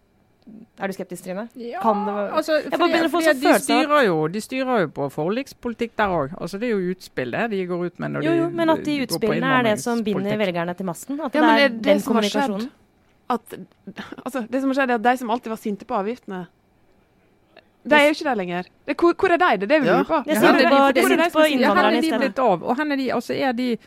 er du skeptisk, Trine? Ja, det altså, bare fordi, begynner å få fordi de, styrer jo, de styrer jo på forlikspolitikk der òg. Altså, det er jo utspill det de går ut med når Jo, jo, de men at de utspillene er det som binder velgerne til masten? At Ja, det er er det den kommunikasjonen? At, altså, det som har skjedd, er at de som alltid var sinte på avgiftene, de er jo ikke der lenger. Det, hvor, hvor er de? Det er det vi lurer på. Det de- det er sinte? de på som sier- Ja, hvor er de blitt av? Og er de, altså er de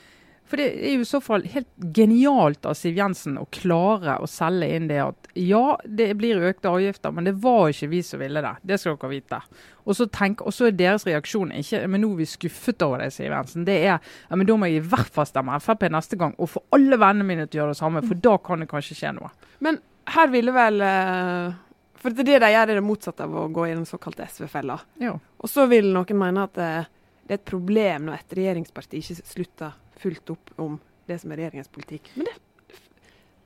For det er jo i så fall helt genialt av Siv Jensen å klare å selge inn det at ja, det blir økte avgifter, men det var ikke vi som ville det. Det skal dere vite. Og så, tenk, og så er deres reaksjon ikke men nå er vi skuffet over det, Siv Jensen. Det er ja, men da må jeg i hvert fall stemme Frp neste gang, og få alle vennene mine til å gjøre det samme, for da kan det kanskje skje noe. Men her ville vel eh, For det det de gjør, er det motsatte av å gå i den såkalte SV-fella. Og så vil noen mene at eh, det er et problem når et regjeringsparti ikke slutter fullt opp om det som er regjeringens politikk. Men det,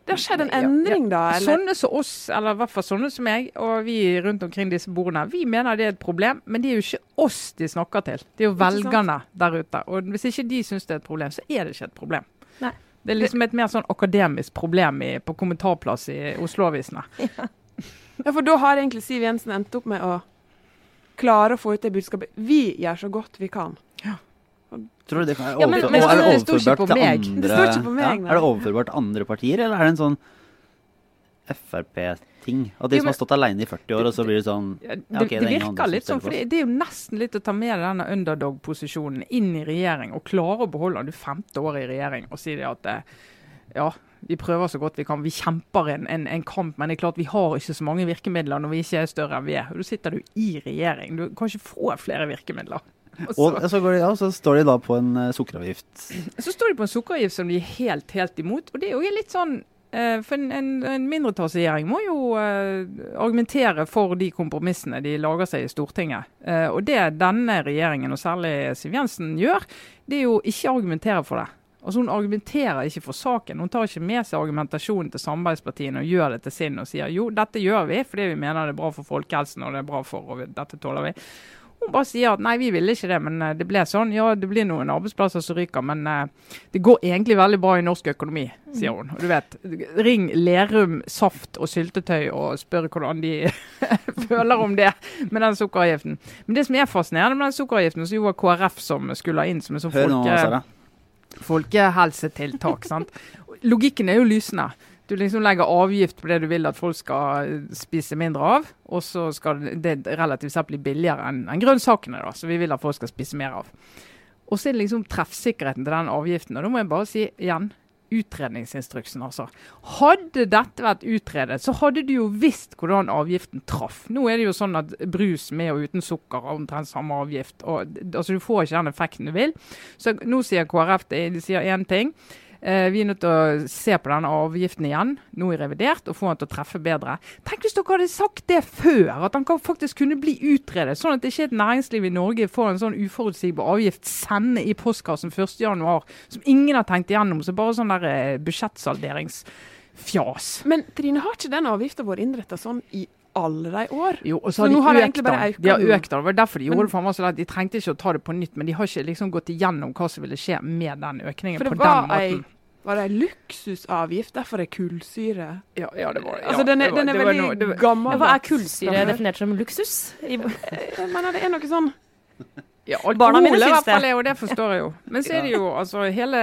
det har skjedd en Ja, ja. endring, da? Eller? Sånne som oss, eller i hvert fall sånne som jeg, og vi rundt omkring disse bordene, vi mener det er et problem, men det er jo ikke oss de snakker til. Det er jo velgerne der ute. Og hvis ikke de syns det er et problem, så er det ikke et problem. Nei. Det er liksom et mer sånn akademisk problem i, på kommentarplass i Oslo-avisene. Ja, for da har egentlig Siv Jensen endt opp med å klare å få ut det budskapet. Vi gjør så godt vi kan. Tror du det kan Ja, men- men er det overførbart til andre Det står ikke på meg, ja. Er det overførbart til andre partier, eller er det en sånn Frp-ting? At de Jo, som har stått alene i 40 år, og så blir det sånn Ja, Det, det det virker litt sånn, for det, det er jo nesten litt å ta med denne underdog-posisjonen inn i regjering, og klare å beholde den. Du femte år i regjering og si det at eh, ja, vi prøver så godt vi kan. Vi kjemper en, en, en kamp, men det er klart vi har ikke så mange virkemidler når vi ikke er større enn vi er. Og Da sitter du i regjering. Du kan ikke få flere virkemidler. Og så, så, går de, ja, så står de da på en uh, sukkeravgift. så står de på en sukkeravgift som de er helt, helt imot. Og det er jo litt sånn uh, for en, en, en mindretallsregjering må jo uh, argumentere for de kompromissene de lager seg i Stortinget. Og det denne regjeringen, og særlig Siv Jensen, gjør, det er jo ikke å argumentere for det. Altså Hun argumenterer ikke for saken. Hun tar ikke med seg argumentasjonen til samarbeidspartiene og gjør det til sin og sier jo, dette gjør vi fordi vi mener det er bra for folkehelsen og det er bra for og dette tåler vi. Hun bare sier at nei, vi ville ikke det, men eh, det ble sånn. Ja, det blir noen arbeidsplasser som ryker, men eh, det går egentlig veldig bra i norsk økonomi, sier hun. Og du vet, ring Lerum Saft og Syltetøy og spør hvordan de føler om det med den sukkeravgiften. Men det som er fascinerende med den sukkeravgiften, som jo var KrF som skulle ha inn som en sånn folke folkehelsetiltak. sant? Logikken er jo lysende. Du liksom legger avgift på det du vil at folk skal eh, spise mindre av, og så skal det relativt sett bli billigere enn en grønnsakene, da, som vi vil at folk skal spise mer av. Og så er det liksom treffsikkerheten til den avgiften. Og da må jeg bare si igjen utredningsinstruksen, altså. Hadde dette vært utredet, så hadde du jo visst hvordan avgiften traff. Nå er det jo sånn at brus med og uten sukker har omtrent samme avgift. og altså Du får ikke den effekten du vil. Så nå sier KrF det, de sier én ting. Eh, vi er nødt til å se på denne avgiften igjen, nå i revidert, og få den til å treffe bedre. Tenk hvis dere hadde sagt det før, at den faktisk kunne bli utredet. Sånn at det ikke er et næringsliv i Norge får en sånn uforutsigbar avgift sende i postkassen 1.1., som ingen har tenkt igjennom. Så bare sånn der eh, budsjettsalderingsfjas. Men Trine, har ikke den avgifta vært innretta sånn i alle de år? Jo, og så, Så har nå de har de økt egentlig bare den. økt De har økt den. Det var derfor de gjorde Men- det for meg så lett. De trengte ikke å ta det på nytt, men de har ikke liksom gått igjennom hva som ville skje med den økningen på den måten. ei- Var det ei luksusavgift? Derfor er kullsyre Ja, ja, det var, Altså, den er, den er veldig Men gammel. hva er kullsyre definert som luksus? I, Jeg mener det er noe sånn Ja, Barna mine syns det. jo det, forstår jeg jo. Men så er det jo altså Hele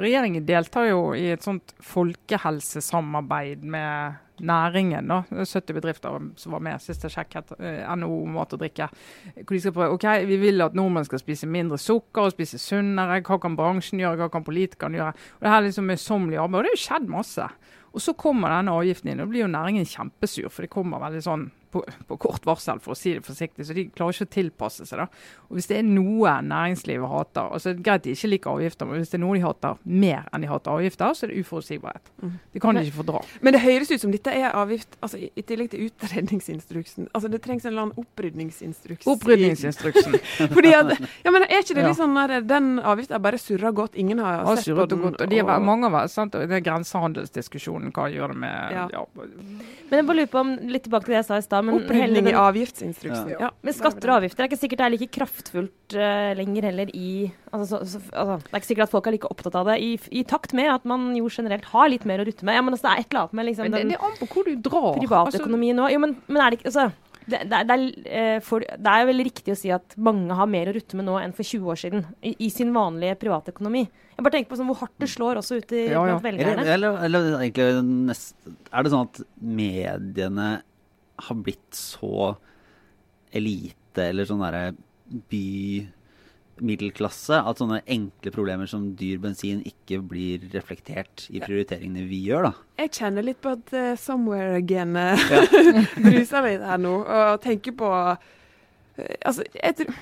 regjeringen deltar jo i et sånt folkehelsesamarbeid med næringen. da. Det er 70 bedrifter som var med sist jeg sjekket. eh, NHO Mat og drikke. Hvor de skal prøve, ok, Vi vil at nordmenn skal spise mindre sukker og spise sunnere. Hva kan bransjen gjøre, hva kan politikerne gjøre? Og Det her er liksom møysommelig arbeid. Og det har jo skjedd masse. Og så kommer denne avgiften inn, og da blir jo næringen kjempesur. For det kommer veldig sånn på, på kort varsel, for å si det forsiktig. Så de klarer ikke å tilpasse seg. da. Og Hvis det er noe næringslivet hater altså det Greit de ikke liker avgifter, men hvis det er noe de hater mer enn de hater avgifter, så er det uforutsigbarhet. Det kan de ikke fordra. Men det høres ut som dette er avgift altså i, i tillegg til utredningsinstruksen. Altså Det trengs en eller annen opprydningsinstruks. Opprydningsinstruksen. Fordi at, ja, men Er ikke det Ja. litt sånn at den er bare surra godt? Ingen har Har sett på den. Godt, gått. Og de er, mange av oss, sant? og den grensehandelsdiskusjonen, hva gjør det med Ja. ja. men jeg bare lurer på om, litt tilbake til det jeg sa i stad. Men, Opprydning den- i avgiftsinstruksen. Ja. Ja. men skatter og avgifter er ikke sikkert det er like kraftfullt uh, lenger heller i altså, så, så, altså, Det er ikke sikkert at folk er like opptatt av det i, i takt med at man jo generelt har litt mer å rutte med. Ja, men altså, det er et eller annet med liksom, Men det, den det er an på hvor du drar. Privatøkonomien nå. Jo, men, men er det ikke altså, det, det, det, er, eh, for, det er vel riktig å si at mange har mer å rutte med nå enn for 20 år siden i, i sin vanlige privatøkonomi. Jeg bare tenker på sånn, hvor hardt det slår også ute i- Ja, ja. blant Eller, velgerne. eller, eller egentlig nest, Er det sånn at mediene har blitt så elite eller sånn derre by-middelklasse at sånne enkle problemer som dyr bensin ikke blir reflektert i prioriteringene vi gjør, da? Jeg kjenner litt på at uh, somewhere-genet bruser litt her nå, og tenker på uh, Altså, jeg, tror-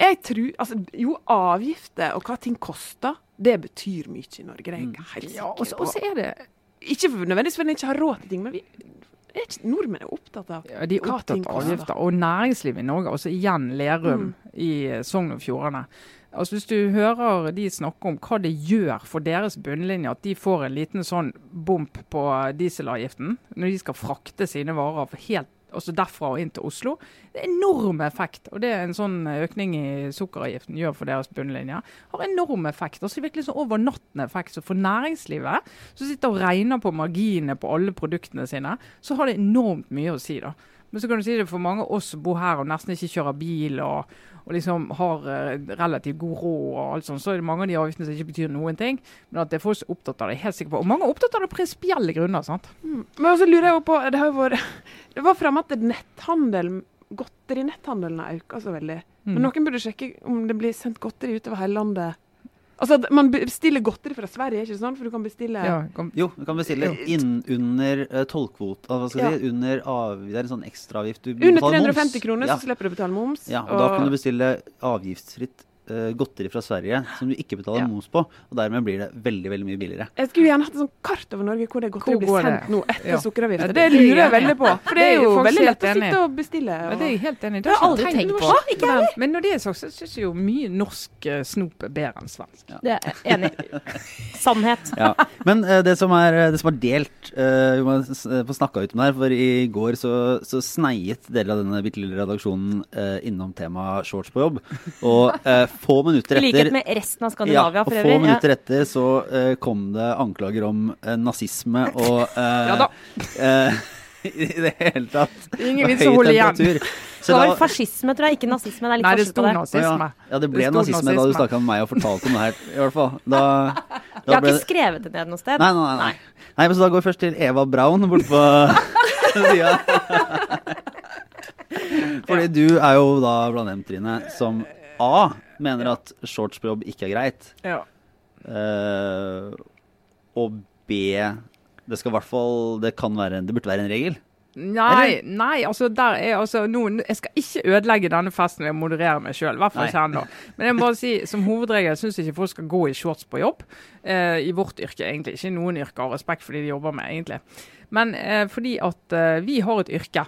jeg tror Altså, jo, avgifter og hva ting koster, det betyr mye i Norge. Det er jeg helt Ja, og så- og så er det Ikke nødvendigvis fordi en ikke har råd til ting, men vi er ikke, nordmenn er opptatt av Ja, de er opptatt av avgifter. Og næringslivet i Norge, altså igjen Lerum i eh, Sogn og Fjordane. Altså Hvis du hører de snakke om hva det gjør for deres bunnlinje at de får en liten sånn bump på dieselavgiften når de skal frakte sine varer for helt altså derfra og inn til Oslo. Det er enorm effekt. Og det er en sånn økning i sukkeravgiften gjør for deres bunnlinje, har enorm effekt. Altså virkelig sånn over natten effekt. Så for næringslivet, som sitter og regner på marginene på alle produktene sine, så har det enormt mye å si. da. Men så kan du si det for mange av oss som bor her og nesten ikke kjører bil og, og liksom har eh, relativt god råd og alt sånt, så er det mange av de avgiftene som ikke betyr noen ting. Men at det er folk som er opptatt av det, er helt sikker på. Og mange er opptatt av det av prinsipielle grunner. sant? Men så lurer jeg jo på Det vært Det var fremme at netthandel Godterinetthandelen har økt så veldig. Mm. Men noen burde sjekke om det blir sendt godteri utover hele landet. Altså, Man bestiller godteri fra Sverige, ikke sant? For du kan bestille Ja, kan... Jo, du kan bestille innunder under uh, tollkvota. ah, Hva skal jeg si? Under av, det er en sånn ekstraavgift. Du Under betaler moms. 350 kroner Ja. så slipper du å betale moms. Ja, og da kan du bestille avgiftsfritt eh, godteri fra Sverige som du ikke betaler Ja. moms på. Og dermed blir det veldig veldig mye billigere. Jeg skulle gjerne hatt et sånt kart over Norge hvor det godteri Hvor blir går det? sendt nå etter Ja. sukkeravgifta. Ja, det, det er lurer jeg veldig på. For det er jo veldig lett å sitte og bestille. Ja, Og... det er jeg helt enig i. Det har jeg aldri tenkt på. Ikke heller. Men når det er sagt, så syns jeg jo mye norsk eh, snop er bedre enn svensk. Det er enig. Sannhet. Ja. Men uh, det, som er, det som er delt uh, Vi må eh, få snakka ut om det her, for i går så, så sneiet deler av denne bitte lille redaksjonen uh, innom temaet shorts på jobb. Og eh, få minutter I likhet etter med resten av Skandinavia ja, for få øvrig. Ja. minutter etter så uh, kom det anklager om uh, nazisme og uh, Ja da. eh, I det hele tatt. Ingen vits å holde igjen. Så Det var fascisme, tror jeg, ikke nazisme. Det er litt Nei, det sto nazisme. ja. ja, det ble Det nazisme, nazisme, da du snakka med meg og fortalte om det her, i hvert fall. Da, Jeg har ble ikke skrevet det ned noe sted. Nei, nei, nei. nei. men Så da går vi først til Eva Braun bortpå sida. Fordi du er jo da blant dem, Trine, som A mener at shorts på jobb ikke er greit. Ja. Uh, og B Det skal i hvert fall Det kan være Det burde være en regel. Nei, nei, altså der er altså noen, Jeg skal ikke ødelegge denne festen ved å moderere meg sjøl. Hvert fall ikke ennå. Men jeg må bare si, som hovedregel syns ikke folk skal gå i shorts på jobb. Eh, I vårt yrke, egentlig. Ikke i noen yrker, av respekt for de de jobber med, egentlig. Men eh, fordi at eh, vi har et yrke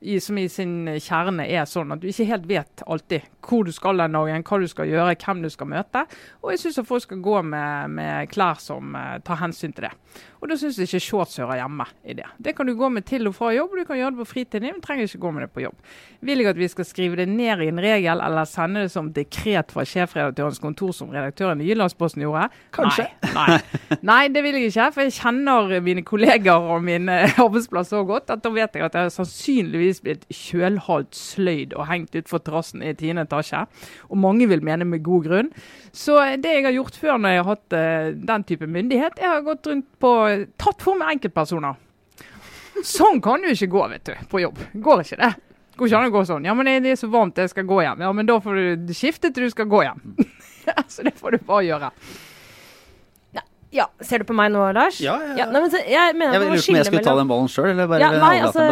i, som i sin kjerne er sånn at du ikke helt vet alltid hvor du skal den dagen, hva du skal gjøre, hvem du skal møte. Og jeg syns at folk skal gå med, med klær som uh, tar hensyn til det. Og da syns jeg ikke shorts hører hjemme i det. Det kan du gå med til og fra jobb, du kan gjøre det på fritiden din, men trenger ikke gå med det på jobb. Vil jeg at vi skal skrive det ned i en regel, eller sende det som dekret fra sjefredaktørens kontor, som redaktøren i Jyllandsposten gjorde? Kanskje. Nei. Nei. Nei, det vil jeg ikke. For jeg kjenner mine kolleger og min eh, arbeidsplass så godt at da vet jeg at jeg har sannsynligvis blitt kjølhalt sløyd og hengt utfor terrassen i tiende etasje. Og mange vil mene med god grunn. Så det jeg har gjort før når jeg har hatt uh, den type myndighet, jeg har gått rundt på Tatt for meg enkeltpersoner. Sånn kan du ikke gå, vet du, på jobb. Går ikke det. Går ikke an å gå sånn. Ja, men det er så varmt, jeg skal gå hjem. Ja, men da får du skifte til du skal gå hjem. så det får du bare gjøre. Ja, Ser du på meg nå, Lars? Ja, ja, ja. nei, men så, jeg mener Jeg man må lurte på om jeg skille skulle ta mellom den ballen sjøl, eller bare ja, Nei, altså,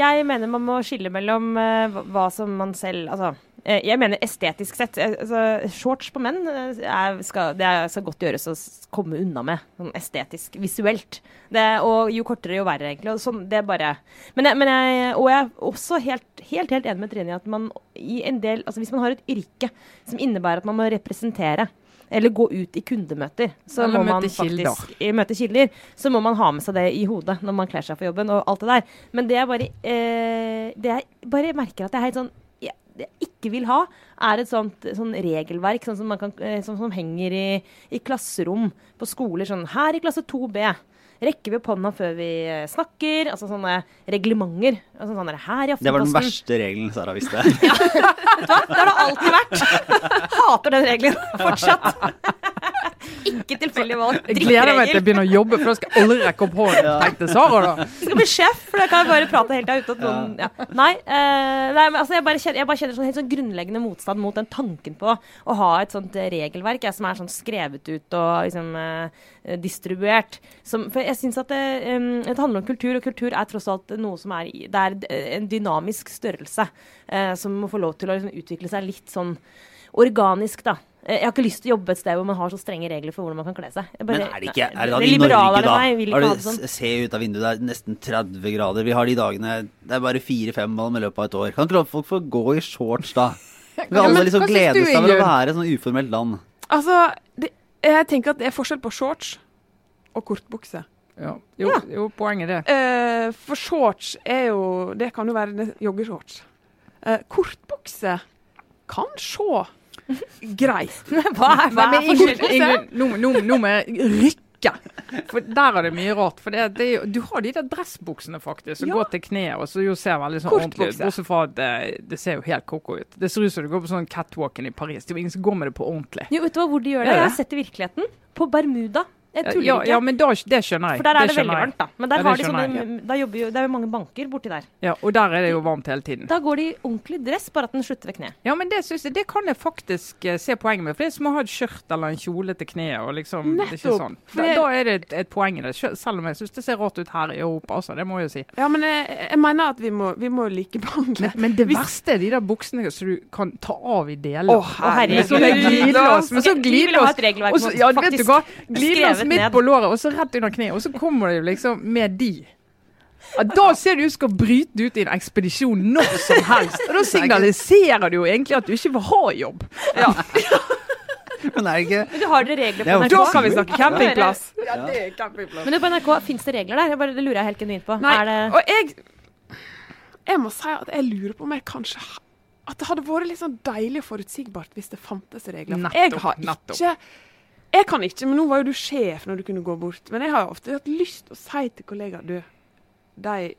jeg mener man må skille mellom uh, hva- som man selv Altså, uh, jeg mener estetisk sett. eh, altså, shorts på menn er, skal, det er, skal godt gjøres å komme unna med. Sånn estetisk, visuelt. Det, og jo kortere, jo verre, egentlig. Og sånn, det er bare men jeg, men jeg, Og jeg er også helt, helt, helt enig med Trine i at man i en del Altså, hvis man har et yrke som innebærer at man må representere eller gå ut i kundemøter. Så Eller må man møte kilder. faktisk i møte kilder, så må man ha med seg det i hodet når man kler seg for jobben og alt det der. Men det jeg bare, eh, det jeg bare merker at jeg er helt sånn jeg, det jeg ikke vil ha, er et sånt sånt regelverk sånn som, man kan, eh, sånn som henger i, i klasserom på skoler. Sånn her i klasse 2B. Rekker vi opp hånda før vi eh, snakker? Altså sånne reglementer. Altså sånn der, her i Det var den verste regelen Sara visste. Det har det alltid vært. Hater den regelen fortsatt. Ikke tilfeldig valgt Jeg gleder meg til å begynner begynne å jobbe, for da skal jeg aldri rekke opp hånden, tenkte Sara da. Jeg skal bli sjef, for da kan jeg bare prate helt av uten at noen ja. Nei, uh, nei men altså jeg bare kjenner, jeg bare kjenner sånn helt sånn grunnleggende motstand mot den tanken på å ha et sånt eh, regelverk jeg, som er sånn skrevet ut og liksom uh, distribuert. Som, for jeg synes at det, um, det handler om kultur, og kultur er tross alt noe som er Det er en dynamisk størrelse uh, som må få lov til å liksom, utvikle seg litt sånn organisk, da. Eh, Jeg har ikke lyst til å jobbe et sted hvor man har så strenge regler for hvordan man kan kle seg. Bare- Men er det ikke er det da det i Norge, da? meg vil Har ikke du, det sånn. Se ut av vinduet, det er nesten 30 grader. Vi har de dagene Det er bare fire-fem mann i løpet av et år. Kan ikke folk få gå i shorts, da? Vi kan alle liksom glede seg over å være et sånn uformelt land. Altså, det, jeg tenker at det er forskjell på shorts og kortbukse. Ja. Jo, jo, poenget er det. Uh, for shorts er jo Det kan jo være joggeshorts. Uh, kortbukse kan se greit. Hva er, hva er forskjellen? Nå, må jeg rykke. For der er det mye rart. For det, det du har de der dressbuksene faktisk, som Ja. går til kneet, og så jo ser veldig sånn ordentlig ut. Bortsett fra at det, det ser jo helt koko ut. Det ser ut som du går på sånn catwalken i Paris. Det er jo ingen som går med det på ordentlig. Jo, vet du hva, hvor de gjør det? Det? Jeg har sett det i virkeligheten. På Bermuda. Jeg tuller Ja, ikke. ja, men da, det skjønner jeg. For der er det, det veldig varmt, da. Men der Ja, har det de sånne, da jobber jo, det er jo mange banker borti der. Ja, og der er det jo varmt hele tiden. Da går de i ordentlig dress, bare at den slutter ved kne. Ja, men det, synes jeg, det kan jeg faktisk eh, se poenget med. For det er som å ha et skjørt eller en kjole til kneet. og liksom, det er ikke sånn. Da, da er det et, et poeng i det. Selv om jeg syns det ser rart ut her i Europa, altså. Det må jeg jo si. Ja, men jeg, jeg mener at vi må, vi må likebehandle. Men, men det Hvis- verste er de der buksene som du kan ta av i deler. Å, herregud. Men så et regelverk så, som ja, vet du faktisk hva? Glidelås skrevet midt ned. på låret, og så rett under kneet. Og så kommer det jo liksom med de. Da ser du ut som skal bryte ut i en ekspedisjon når som helst. Og da signaliserer du jo egentlig at du ikke vil ha jobb. Men er det ikke Men du har dere regler er på NRK? Da kan vi snakke campingplass. Ja, det er campingplass. Men på NRK, fins det regler der? Jeg bare, det lurer jeg helt genuint på. Nei, Er det og jeg Jeg må si at jeg lurer på om jeg kanskje At det hadde vært litt sånn deilig og forutsigbart hvis det fantes regler. For jeg Nettopp, har nettopp. ikke Jeg kan ikke, men nå var jo du sjef når du kunne gå bort. Men jeg har ofte hatt lyst til å si til kollegaer Du, de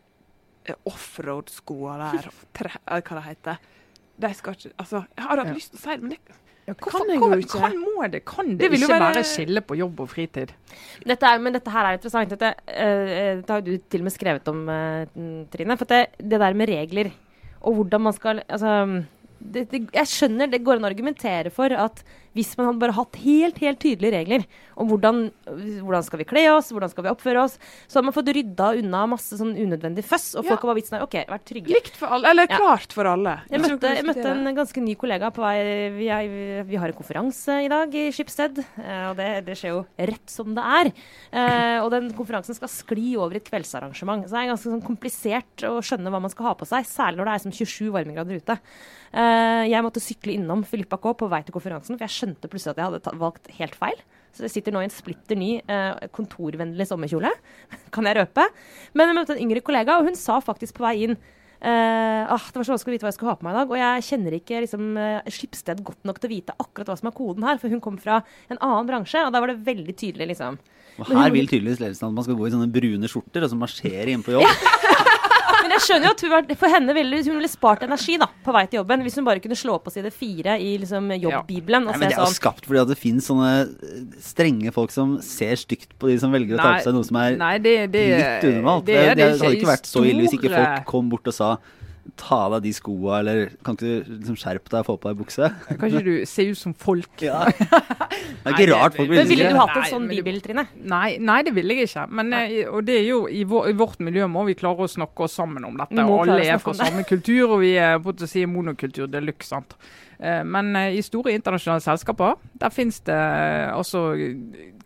offroad-skoa der, tre, eh, hva det heter De skal ikke Altså, jeg har hatt Ja. lyst til å si det, men det Ja, kan kan, jo ikke. kan må det? Kan det, Det vil jo ikke være- være skille på jobb og fritid? Dette er, men dette her er interessant. Dette, uh, dette har du til og med skrevet om, uh, Trine. For det, det der med regler og hvordan man skal Altså det, det, Jeg skjønner det går an å argumentere for at hvis man hadde bare hatt helt helt tydelige regler om hvordan, hvordan skal vi kle oss, hvordan skal vi oppføre oss, så hadde man fått rydda unna masse sånn unødvendig føss, og Ja. folk var vitsen her OK, vært trygge. Likt for alle, eller Ja. klart for alle. Jeg møtte, jeg møtte en ganske ny kollega på vei Vi, er, vi har en konferanse i dag i Schibsted. eh, Og det, det skjer jo rett som det er. Eh, og den konferansen skal skli over i et kveldsarrangement. Så det er ganske sånn komplisert å skjønne hva man skal ha på seg. Særlig når det er som 27 varmegrader ute. Eh, jeg måtte sykle innom Filippa K på vei til konferansen, for jeg skjønte plutselig at jeg hadde valgt helt feil. Så jeg sitter nå i en splitter ny eh, kontorvennlig sommerkjole, kan jeg røpe. Men jeg møtte en yngre kollega, og hun sa faktisk på vei inn Eh, ah, det var så vanskelig å vite hva jeg skulle ha på meg i dag. Og jeg kjenner ikke liksom, uh, Skipsted godt nok til å vite akkurat hva som er koden her. For hun kom fra en annen bransje, og da var det veldig tydelig, liksom. Og her vil tydeligvis ledelsen at man skal gå i sånne brune skjorter og så marsjere inn på jobb. Men jeg skjønner jo at hun, var- for henne ville hun ville spart energi da, på vei til jobben. Hvis hun bare kunne slå på side fire i liksom, jobbbibelen og Nei, men se Det er jo sånn skapt fordi at det finnes sånne eh, strenge folk som ser stygt på de som velger å ta på seg noe som er nei, det, det, litt unormalt. det Det, det, det hadde ikke vært så ille hvis ikke folk kom bort og sa ta av deg de skoa, eller kan ikke du liksom skjerpe deg og få på deg bukse? Kan ikke du se ut som folk? Ja. Det er ikke nei, rart folk blir Men ville du hatt en sånt sånn bibel, Trine? Nei, nei, det ville jeg ikke. Men, eh, og det er jo, i, vår, I vårt miljø må vi klare å snakke oss sammen om dette. Og Alle er fra samme kultur, og vi er på å si monokultur de luxe. Eh, Men eh, i store internasjonale selskaper der finnes det altså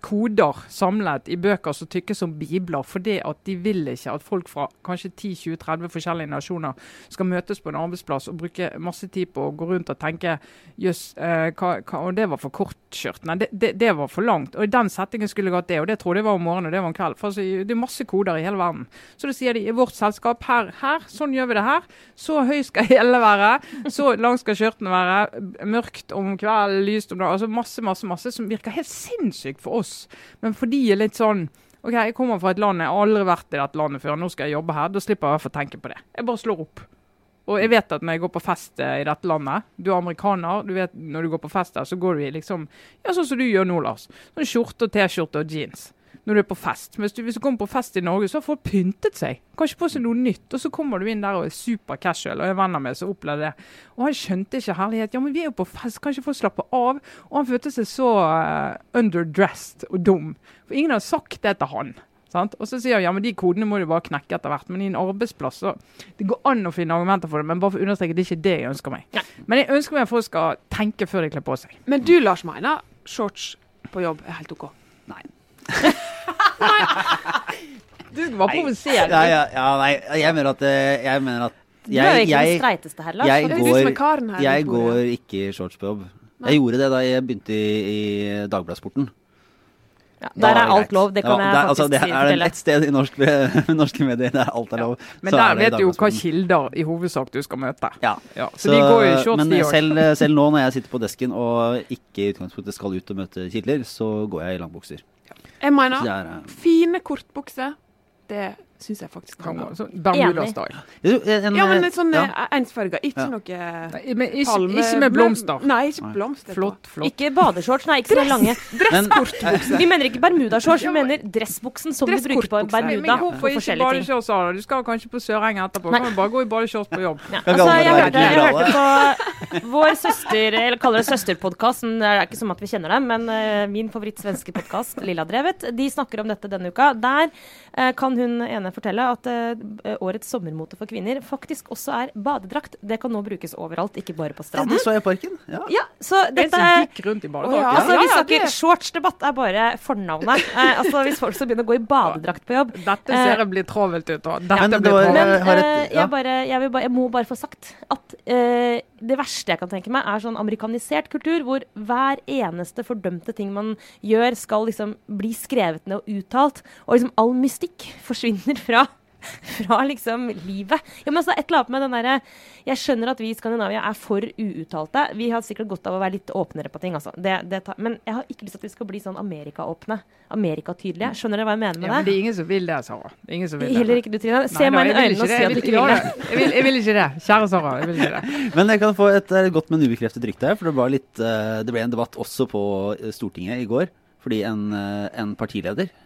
koder samlet i bøker som tykkes som bibler, fordi at de vil ikke at folk fra kanskje 10-20-30 forskjellige nasjoner skal møtes på en arbeidsplass og bruke masse tid på å gå rundt og tenke jøss, eh, og det var for kortskjørt. Nei, det, det, det var for langt. Og i den settingen skulle jeg hatt det, og det trodde jeg var om morgenen og det var om kvelden. For altså, det er masse koder i hele verden. Så da sier de i vårt selskap her, her, sånn gjør vi det her. Så høy skal hele være. Så lang skal skjørten være. Mørkt om kvelden, lyst om dagen. Altså masse, masse, masse som virker helt sinnssykt for oss. Men for de er litt sånn OK, jeg kommer fra et land, jeg har aldri vært i dette landet før, nå skal jeg jobbe her. Da slipper jeg i hvert fall tenke på det. Jeg bare slår opp. Og jeg vet at når jeg går på fest eh, i dette landet Du er amerikaner. du vet Når du går på fest der, så går du i liksom Ja, sånn som du gjør nå, Lars. Sånn Skjorte og T-skjorte og jeans. Når du er på fest. Hvis du, hvis du kommer på fest i Norge, så har folk pyntet seg. Kanskje på seg noe nytt. Og så kommer du inn der og er super casual. Og en er venner med som opplevde det. Og han skjønte ikke herlighet. Ja, men vi er jo på fest, kan ikke få slappe av? Og han følte seg så uh, underdressed og dum. For ingen har sagt det til han. Sant? Og så sier han ja, men de kodene må du bare knekke etter hvert. Men i en arbeidsplass så Det går an å finne argumenter for det, men bare for å understreke, det er ikke det jeg ønsker meg. Men jeg ønsker meg at folk skal tenke før de kler på seg. Men du, Lars, mener shorts på jobb er helt OK? Nei. Du var bare Ja, ja, ja, nei, jeg mener at, eh, jeg mener at Du er jo jeg, den streiteste her, Lars. jeg går- er her. jeg går ikke i shorts på jobb. Jeg gjorde det da jeg begynte i, i Dagbladsporten. Ja, der er alt lov, det kan var- jeg faktisk si. altså, er det ett sted i norsk, norske medier der alt er lov. Men så der er vet du jo hva kilder i hovedsak du skal møte. Ja. Ja, så, de går jo i shorts, men selv, selv nå når jeg sitter på desken og ikke i utgangspunktet skal ut og møte kilder, så går jeg i langbukser. Jeg mener fine kortbukser, det syns jeg faktisk kan gå. Bermuda-style. Ja, men litt sånn ja. ensfarga. Ikke Ja. noe Nei, ikke, palme... ikke med blomster. Nei, ikke blomster. Flott, flott. Ikke badeshorts, nei, ikke så lange. Dresskortbukse. Vi mener ikke bermudashorts, vi mener dressbuksen som du bruker på. Bermuda. Men hvorfor ikke badeshorts? da? Du skal kanskje på Sørenga etterpå. Nei. Kan du bare gå i badeshorts på jobb? Ja. Altså, jeg, hørte, jeg hørte på vår søster, eller kaller det søsterpodkast, det er ikke som at vi kjenner dem, men eh, min favorittsvenske podkast, Lilla Drevet, de snakker om dette denne uka. Der eh, kan hun ene fortelle at uh, årets sommermote for kvinner faktisk også er badedrakt. Det kan nå brukes overalt, ikke bare på stranden. stranden. det så jeg i parken. Ja. Ja, så Det dette er rundt i badedrakt. ja. Altså, vi snakker Shortsdebatt er bare fornavnet. Uh, altså, Hvis folk skal begynne å gå i badedrakt på jobb Dette ser jeg blir travelt ut. da. Dette Men blir var- travelt. Men Jeg ja. jeg, bare, jeg, vil bare, jeg må bare få sagt at eh, det verste jeg kan tenke meg, er sånn amerikanisert kultur hvor hver eneste fordømte ting man gjør, skal liksom bli skrevet ned og uttalt. Og liksom all mystikk forsvinner fra fra liksom livet. Ja, men så et eller annet med den derre Jeg skjønner at vi i Skandinavia er for uuttalte. Vi har sikkert godt av å være litt åpnere på ting, altså. Det, det tar, men jeg har ikke lyst til at vi skal bli sånn Amerika-åpne. Amerikatydelige. Skjønner dere hva jeg mener med Ja, men det? det er ingen som vil det, Sara. Er ingen som vil det. Heller ikke du, Trine. Se meg i øynene og si at du ikke vil det. Jeg vil, jeg vil ikke det. Kjære Sara, jeg vil ikke det. Men jeg kan få et et godt, men ubekreftet rykte her. For det, var litt, eh, det ble en debatt også på eh, Stortinget i går. Fordi en, eh, en partileder eh,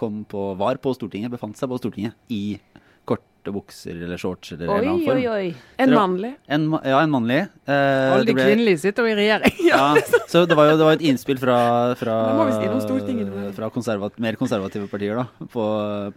kom på, var på Stortinget, befant seg på Stortinget i korte bukser eller shorts eller en Oi, annen form. oi, oi. En mannlig. En, ja, en mannlig. Eh, Alle de ble- kvinnelige sitter jo i regjering. Ja, så det var jo det var et innspill fra, fra, fra konservat, mer konservative partier da, på,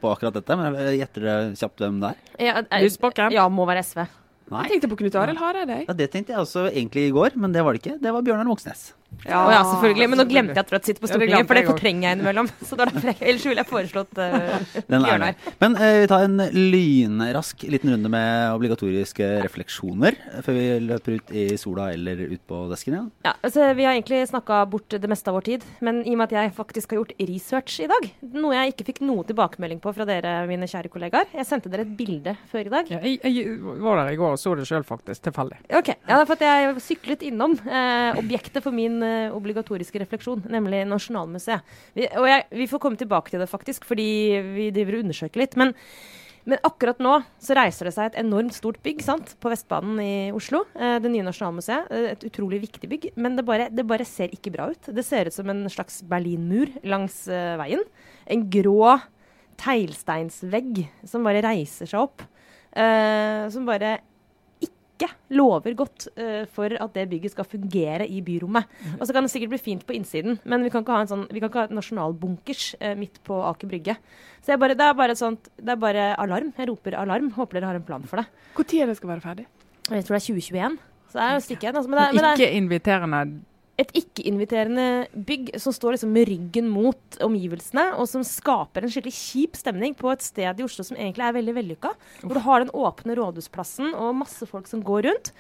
på akkurat dette. Men jeg gjetter dere kjapt hvem det er? Ja, eh, Lysbakken? Ja, må være SV. Nei. Jeg tenkte på Knut Arild Hareide. Ja, Det tenkte jeg også egentlig i går, men det var det ikke. Det var Bjørnar Moxnes. Å ja, selvfølgelig. Men nå glemte jeg at Rødt sitter på Stortinget, for det fortrenger jeg innimellom. Så da er derfor Ellers ville jeg foreslått uh, er. Men uh, vi tar en lynrask liten runde med obligatoriske refleksjoner før vi løper ut i sola eller ut på desken igjen. Ja, altså, Vi har egentlig snakka bort det meste av vår tid, men i og med at jeg faktisk har gjort research i dag, noe jeg ikke fikk noe tilbakemelding på fra dere, mine kjære kollegaer Jeg sendte dere et bilde før i dag. Ja, jeg, jeg var der i går og så det sjøl, faktisk. Tilfeldig. Ok, ja, for at Jeg syklet innom uh, objektet for min eh, obligatoriske refleksjon, nemlig Nasjonalmuseet. Vi, og jeg, vi får komme tilbake til det, faktisk, fordi vi driver og undersøker litt. Men, men akkurat nå så reiser det seg et enormt stort bygg sant, på Vestbanen i Oslo. Eh, det nye Nasjonalmuseet. Eh, et utrolig viktig bygg. Men det bare, det bare ser ikke bra ut. Det ser ut som en slags berlinmur langs eh, veien. En grå teglsteinsvegg som bare reiser seg opp. eh, som bare ikke lover godt uh, for at det bygget skal fungere i byrommet. Og så kan det sikkert bli fint på innsiden, men vi kan ikke ha en sånn, vi kan ikke ha nasjonalbunkers uh, midt på Aker Brygge. Så bare, det er bare sånt, det er bare alarm. Jeg roper alarm. Håper dere har en plan for det. Når er det skal være ferdig? Jeg tror det er 2021. Så det er jo stikk igjen. Altså, men det, men det er Ikke inviterende et ikke-inviterende bygg som står liksom med ryggen mot omgivelsene, og som skaper en skikkelig kjip stemning på et sted i Oslo som egentlig er veldig vellykka. Hvor du har den åpne rådhusplassen og masse folk som går rundt.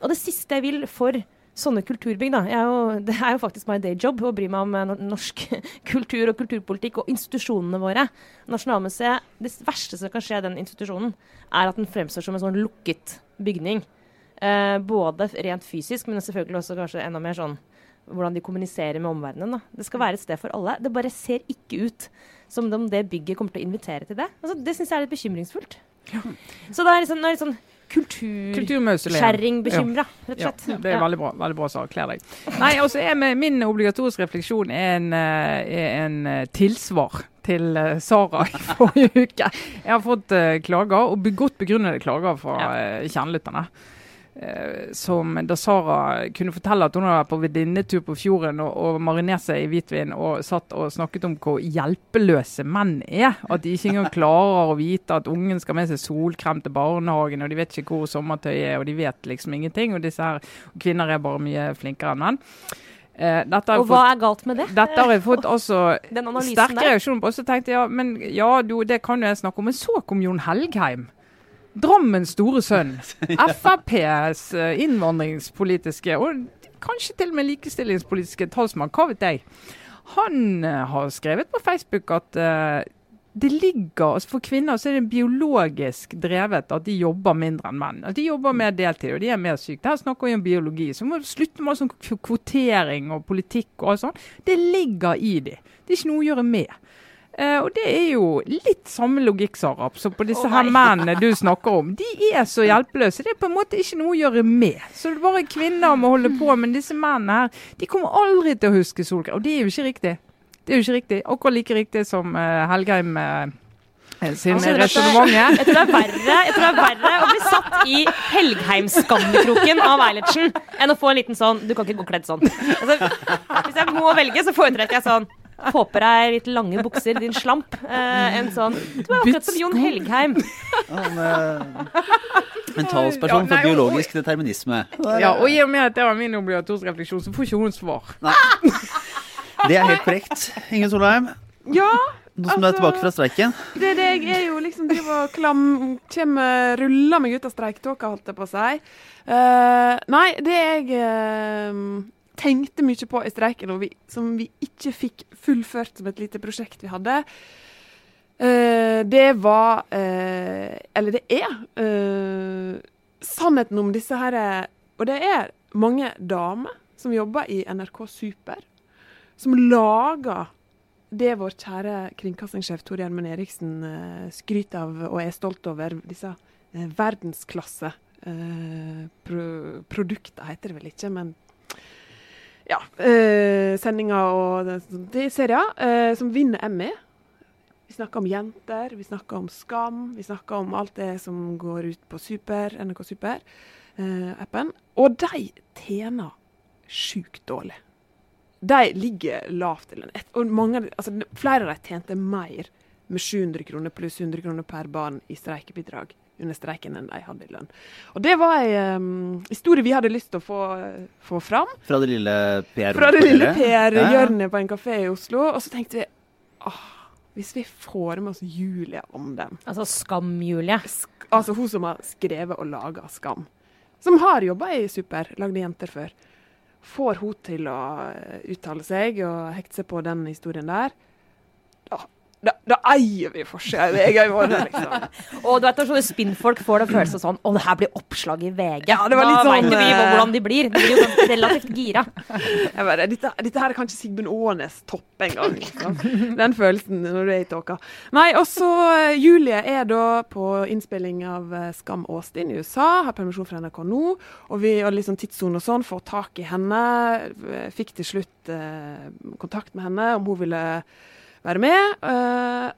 Og det siste jeg vil for sånne kulturbygg, da er jo, Det er jo faktisk my day job å bry meg om eh, norsk kultur og kulturpolitikk og institusjonene våre. Nasjonalmuseet, Det verste som kan skje den institusjonen, er at den fremstår som en sånn lukket bygning. Eh, både rent fysisk, men selvfølgelig også kanskje enda mer sånn hvordan de kommuniserer med omverdenen. Da. Det skal være et sted for alle. Det bare ser ikke ut som om det bygget kommer til å invitere til det. Altså, det syns jeg er litt bekymringsfullt. Så da er liksom, det er litt sånn kulturkjerringbekymra, rett og Ja, det er veldig bra. veldig bra Sara. Kler deg. Nei, altså Min obligatoriske refleksjon er en, eh, er en eh, tilsvar til eh, Sara i forrige uke. Jeg har fått klager, og godt begrunnede klager fra uh, kjernelytterne. Eh, som da Sara kunne fortelle at hun hadde vært på venninnetur på fjorden og, og marinert seg i hvitvin og satt og snakket om hvor hjelpeløse menn er. At de ikke engang klarer å vite at ungen skal med seg solkrem til barnehagen, og de vet ikke hvor sommertøyet er, og de vet liksom ingenting. Og disse her kvinner er bare mye flinkere enn menn. Eh, Og hva er galt med det? dette har jeg fått også sterk reaksjon på. Så tenkte jeg ja, men ja, du, det kan jo jeg snakke om. Men så kom Jon Helgheim. Drammens store sønn. FrPs eh, innvandringspolitiske og kanskje til og med likestillingspolitiske talsmann, hva vet jeg. Han eh, har skrevet på Facebook at uh, det ligger, altså For kvinner så er det biologisk drevet at de jobber mindre enn menn. At De jobber mer deltid og de er mer syke. Her snakker vi om biologi. Så må vi slutte med sånn kvotering og politikk og alt sånt. Det ligger i de. Det er ikke noe å gjøre med. Eh, og det er jo litt samme logikk, Sarap, som på disse oh, her mennene du snakker om. De er så hjelpeløse. Det er på en måte ikke noe å gjøre med. Så det er bare kvinner må holde på. Men disse mennene her, de kommer aldri til å huske solkrem. Og det er jo ikke riktig. Det er jo ikke riktig. Akkurat like riktig som uh, Helgheim Uh, sin Altså, resonnement. Jeg jeg tror det er verre å bli satt i Helgheim-skammekroken av Eilertsen enn å få en liten sånn Du kan ikke gå kledd sånn. Altså, hvis jeg må velge, så foretrekker jeg sånn få på deg litt lange bukser, din slamp. Eh, en sånn Du er akkurat som Jon Helgheim. Han, eh, en talsperson for biologisk determinisme. Ja, og i og med at det var min obligatoriske refleksjon, så får ikke hun svar. Nei. Det er helt korrekt. Inge Solheim, Ja, nå som du er Altså- tilbake fra streiken. det er det jeg er jo liksom driver og klam... Kommer, ruller meg ut av streiktåka, holdt jeg på å si. Uh, nei, det jeg eh, tenkte mye på i streiken, og vi, som vi ikke fikk fullført som et lite prosjekt vi hadde, Uh, det var uh, Eller det er uh, sannheten om disse her Og det er mange damer som jobber i NRK Super, som lager det vår kjære kringkastingssjef Tor Gjermund Eriksen skryter av og er stolt over, disse verdensklasse pro produkter, heter det vel ikke, men ja. Eh, sendinger og de serier eh, som vinner Emmy. Vi snakker om jenter, vi snakker om skam, vi snakker om alt det som går ut på Super, NRK Super-appen. og de tjener sjukt dårlig. De ligger lavt. Og mange, altså, flere av de tjente mer med 700 kroner pluss 100 kroner per barn i streikebidrag under streiken enn de hadde i lønn. Og Det var en historie vi hadde lyst til å få, få fram. Fra det lille PR Fra det lille Ja, ja. PR-hjørnet på en kafé i Oslo. Og så tenkte vi åh, hvis vi får med oss Julie om dem Altså Skam-Julie. Sk Altså hun som har skrevet og laga Skam. Som har jobba i Super, lagde jenter før. Får hun til å eh, uttale seg og hekte seg på den historien der, da, da, eier vi forsida i VG i morgen, liksom. Og du vet sånne spinnfolk får den følelsen sånn Å, det her blir oppslag i VG. Ja, det var litt da sånn, vet vi eh, hvordan de blir. De blir jo ganske relativt gira. Bare, dette, dette her er kanskje Sigbjørn Aanes topp en gang. Liksom. Den følelsen når du er i tåka. Nei, og så eh, Julie er da på innspilling av eh, Skam Austin i USA. Har permisjon fra NRK nå. Og vi har liksom tidssone og sånn, får tak i henne. Fikk til slutt eh, kontakt med henne om hun ville være med. Uh,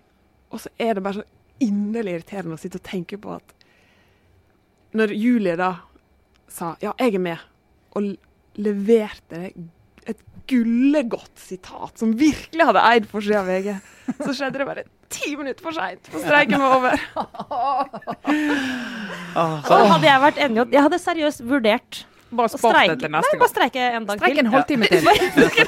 og så er det bare så inderlig irriterende å sitte og tenke på at når Julie da sa ja, jeg er med, og leverte et gullegodt sitat som virkelig hadde eid forsida av VG, så skjedde det bare ti minutter for seint, for streiken var over. Ah, Så hadde jeg vært enig Jeg hadde seriøst vurdert Bare å spart det streike. til Nei, neste bare streike en dag Streik til. en halvtime til.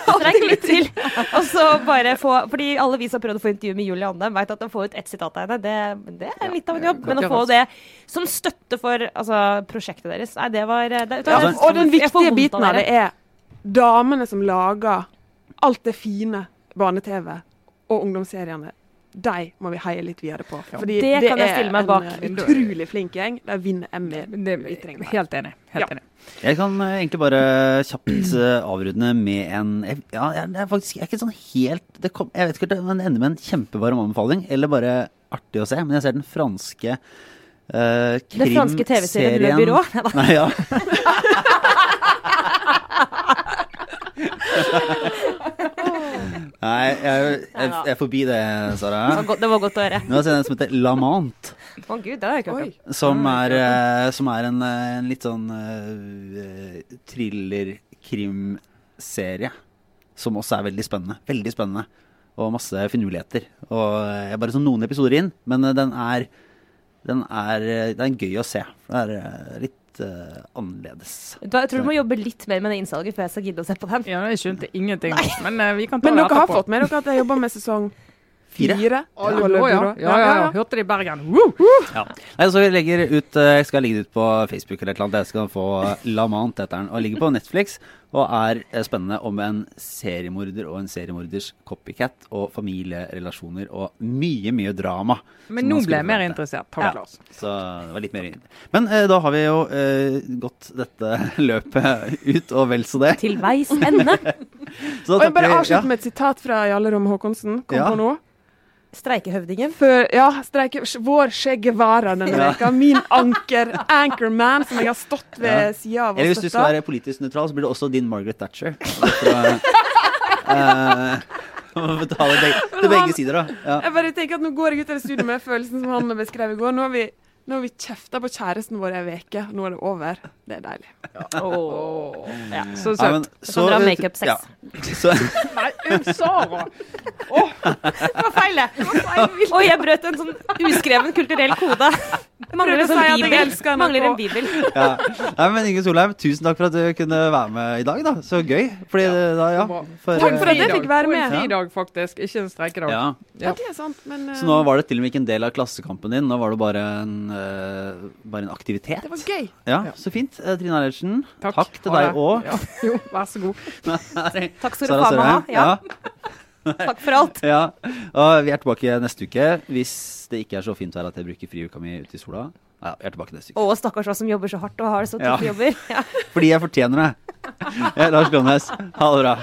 Streik litt til. Og så bare få Fordi alle vi som har prøvd å få intervju med Julie Andem, vet at å få ut ett sitat av henne, det, det er litt av en jobb. Men å få det som støtte for altså, prosjektet deres, nei, det var det, det, Ja, altså, og den viktige biten av det er damene som lager alt det fine barne-TV og ungdomsseriene. De må vi heie litt videre på. Fordi Det kan jeg stille meg bak. en eh, utrolig flink gjeng. De vinner Emmy. Det, Vi trenger det. helt enig. Helt Ja. enig. Jeg kan eh, egentlig bare kjapt eh, avrunde med en Ja, det er faktisk jeg er ikke sånn helt det kom, Jeg vet ikke om det ender med en kjempevarm anbefaling, eller bare artig å se. Men jeg ser den franske uh, Den franske TV-serien Le Byrå. Nei, ja. Nei, jeg, jeg, jeg er forbi det, Sara. Det var godt- Det var godt å høre. Nå har jeg en som heter La Å Å gud, det har jeg ikke hørt om. Som er, eh, som er en, eh, en litt sånn uh, thriller-krimserie. Som også er veldig spennende. Veldig spennende. Og masse finurligheter. Og jeg er bare sånn noen episoder inn, men den er Den er, den er gøy å se. Det er eh, litt eh, annerledes. Da, Jeg tror du må jobbe litt mer med det innsalget før jeg skal gidde å se på den. Ja, jeg skjønte ingenting, men uh, vi kan ta Men det dere har fått med dere at jeg jobber med sesong Fire. fire? Alle ja, ja. Ja, ja, ja. Hørte det i Bergen. Woo! Ja. Nei, så vi legger ut, eh, jeg skal legge det ut på Facebook eller et eller annet. Jeg skal få La etter heter den. Og ligger på Netflix og er eh, spennende om en seriemorder og en seriemorders copycat og familierelasjoner og mye, mye drama. Men nå ble jeg mer interessert. Takk, Ja. Lars. Så det var litt mer. Men eh, da har vi jo eh, gått dette løpet ut, og vel så det. Til veis ende. Så Og jeg bare avslutte ja. med et sitat fra Jarle Romme Håkonsen. Kom Ja. på nå. Streikehøvdingen. Før, ja, streike, vår Che Guevara denne Ja. veka. Min anker, anchorman, som jeg har stått ved Ja. sida av Eller hvis du skal være politisk nøytral, så blir det også din Margaret Thatcher. Fra, eh, må betale til begge sider, da. Ja. Jeg bare tenker at Nå går jeg ut av det studioet med følelsen som han beskrev i går. Nå har vi, nå har vi kjefta på kjæresten vår ei uke. Nå er det over. Det er deilig. Åh. Ja, Oh. Ja, så søtt. Så dra makeup-sex. ja. Nei, Sara! Oh. Det var feil, det. Oi, jeg brøt en sånn uskreven kulturell kode. Det mangler en sånn bibel. Mangler en bibel. ja. Nei, men Inge Solheim, tusen takk for at du kunne være med i dag. da Så gøy. Fordi da, ja. For, Takk for at jeg fikk være med. en dag, faktisk. Ikke en streikedag. ja. Ja, det er sant, men eh, Så nå var det til og med ikke en del av klassekampen din. Nå var det bare en, eh, bare en aktivitet. det var gøy. Ja, Så fint. Eh, Trine Eilertsen, Takk. takk til deg det. òg. Ja. Jo, vær så god. Takk skal du ha, meg. Ja, takk for alt. Ja. Og vi er tilbake neste uke. Hvis det ikke er så fint vær at jeg bruker friuka mi ute i sola. Ja, vi er tilbake neste uke. Å, stakkars hva som jobber så hardt og har så Ja. tøffe jobber. Ja. Fordi jeg fortjener det. Lars Glomnes. Ha det bra.